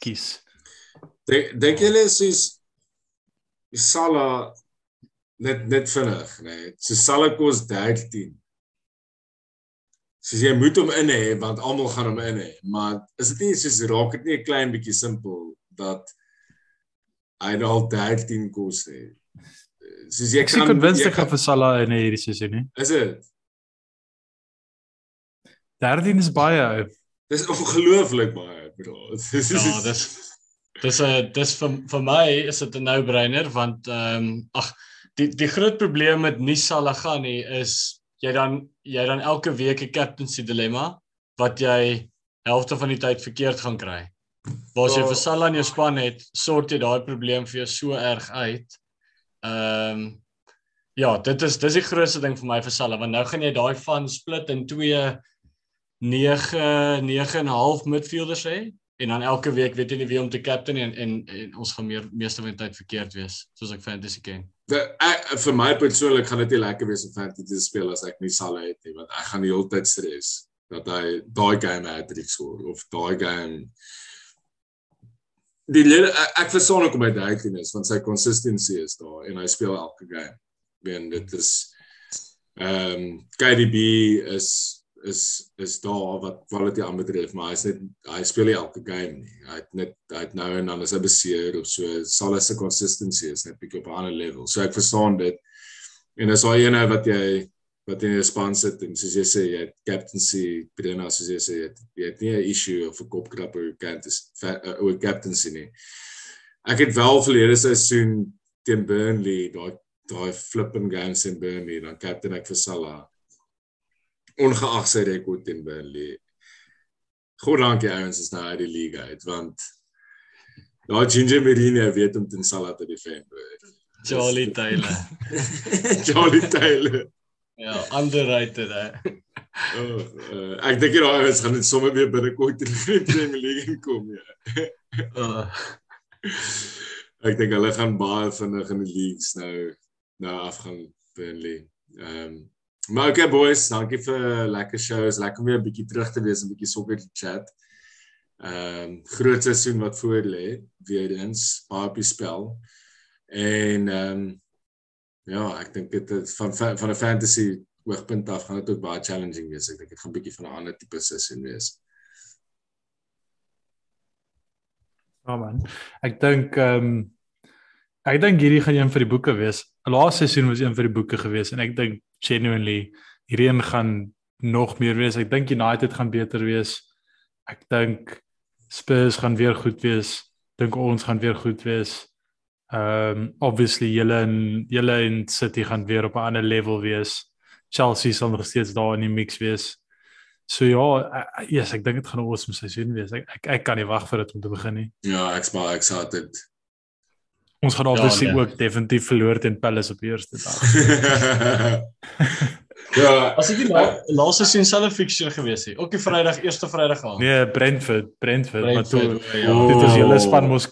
kies. Dink dink julle is Salah net net vinnig, nê. Nee. So Salah kos 13. So jy moet hom in hê want almal gaan hom in hê, maar is dit nie soos raak dit nie 'n klein bietjie simpel dat hy nou al 13 kos hê. Soos jy kan konvinstig vir Salah in hierdie seisoen nie. Is dit? 13 is baie ou. Dis ongelooflik baie, bro. Ja, dis Dis 'n dis vir vir my is dit 'n no-brainer want ehm um, ag die die groot probleem met gaan nie is jy dan jy dan elke week 'n captaincy dilemma wat jy helfte van die tyd verkeerd gaan kry. Waar as jy vir Salah in jou span het, sort jy daai probleem vir jou so erg uit. Ehm um, ja, dit is dis die grootste ding vir my vir Salah want nou gaan jy daai van split in 2 9 9 en 'n half midfielders hê en dan elke week weet jy nie wie om te captain en en, en ons gaan meer meeste van die tyd verkeerd wees soos ek fantasy ken. De, ek, vir my persoonlik gaan dit nie lekker wees om fantasy te speel as ek nie sal het nie want ek gaan die hele tyd stres dat hy daai game hat-trick skoor of daai game die ek, ek verstaan ook om hy daai is want sy consistency is daar en hy speel elke game. Wen dit is ehm um, KDB is is is daar wat quality aanbetref, maar hy's net hy speel nie elke game nie. Hy het net hy het nou en dan is hy beseer of so sal hy se consistency is net bietjie op 'n ander level. So ek verstaan dit. En as hy ene wat jy wat in jou span sit en soos jy sê jy het captaincy binne soos jy sê jy het, jy het nie 'n issue of 'n kopkrapper kant is oor captaincy nie. Ek het wel verlede seisoen teen Burnley daai daai flipping games in Burnley dan captain ek vir Salah ongeag sy rekord teen Burnley. God dankie ouens is nou uit die liga uit want daai Ginger Merino weet om teen Salah te defend. Charlie Taylor. Charlie Taylor. Ja, underrated hè. Oh, uh, ek dink daai ouens gaan net sommer weer binnekort in die Premier League kom ja. Oh. Ek dink hulle gaan baie vinnig in die leagues nou nou afgaan Burnley. Ehm um, Maar okay boys, dankie vir lekker shows. Lekker om weer 'n bietjie terug te wees en 'n bietjie sokker te chat. Ehm um, groot seisoen wat voor lê, weer eens baie op die spel. En ehm um, ja, ek dink dit van van 'n fantasy hoogtepunt af gaan dit ook baie challenging wees. Ek dink dit gaan bietjie van 'n ander tipe seisoen wees. Ja man. Ek dink ehm um, ek dink hierdie gaan een vir die boeke wees. Laaste seisoen was een vir die boeke gewees en ek dink genuinely hierheen gaan nog meer wees. Ek dink United gaan beter wees. Ek dink Spurs gaan weer goed wees. Dink ons gaan weer goed wees. Um obviously julle en julle en City gaan weer op 'n ander level wees. Chelsea sal nog steeds daar in die mix wees. So ja, ja, yes, ek dink dit gaan 'n awesome seisoen wees. Ek, ek ek kan nie wag vir dit om te begin nie. Ja, ek smaak ek sê dit Ons gaan obviously ja, nee. ook definitief verloor teen Palace op die eerste dag. ja, as ek die la laaste seisoen selfe fixture gewees het, ook die Vrydag, eerste Vrydag aan. Nee, Brentford, Brentford, Brentford maar toe ja. dit was julle span mos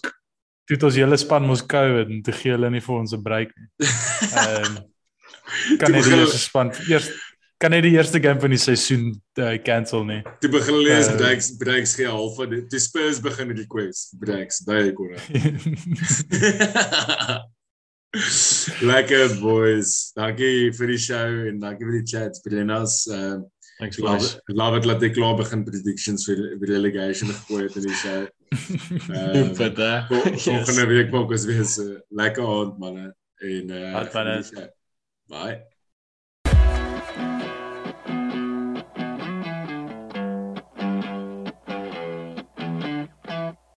dit was julle span mos COVID en te gee hulle nie vir ons 'n break nie. Ehm um, kan net die eerste span eers kan net die eerste game van die seisoen uh, cancel nie. Toe begin hulle lees Uh, Breaks Breaks gee half van die die Spurs begin request Breaks by Konrad. Lekker boys. Dankie vir die show en dankie vir die chats. Brennas, uh Thanks love boys. it, love it dat ek klaar begin predictions vir vir relegation gegooi het in die show. Ehm, Stupid, hè? vol- Yes. Volgende week maak ons weer so lekker aand manne en uh die. Bye.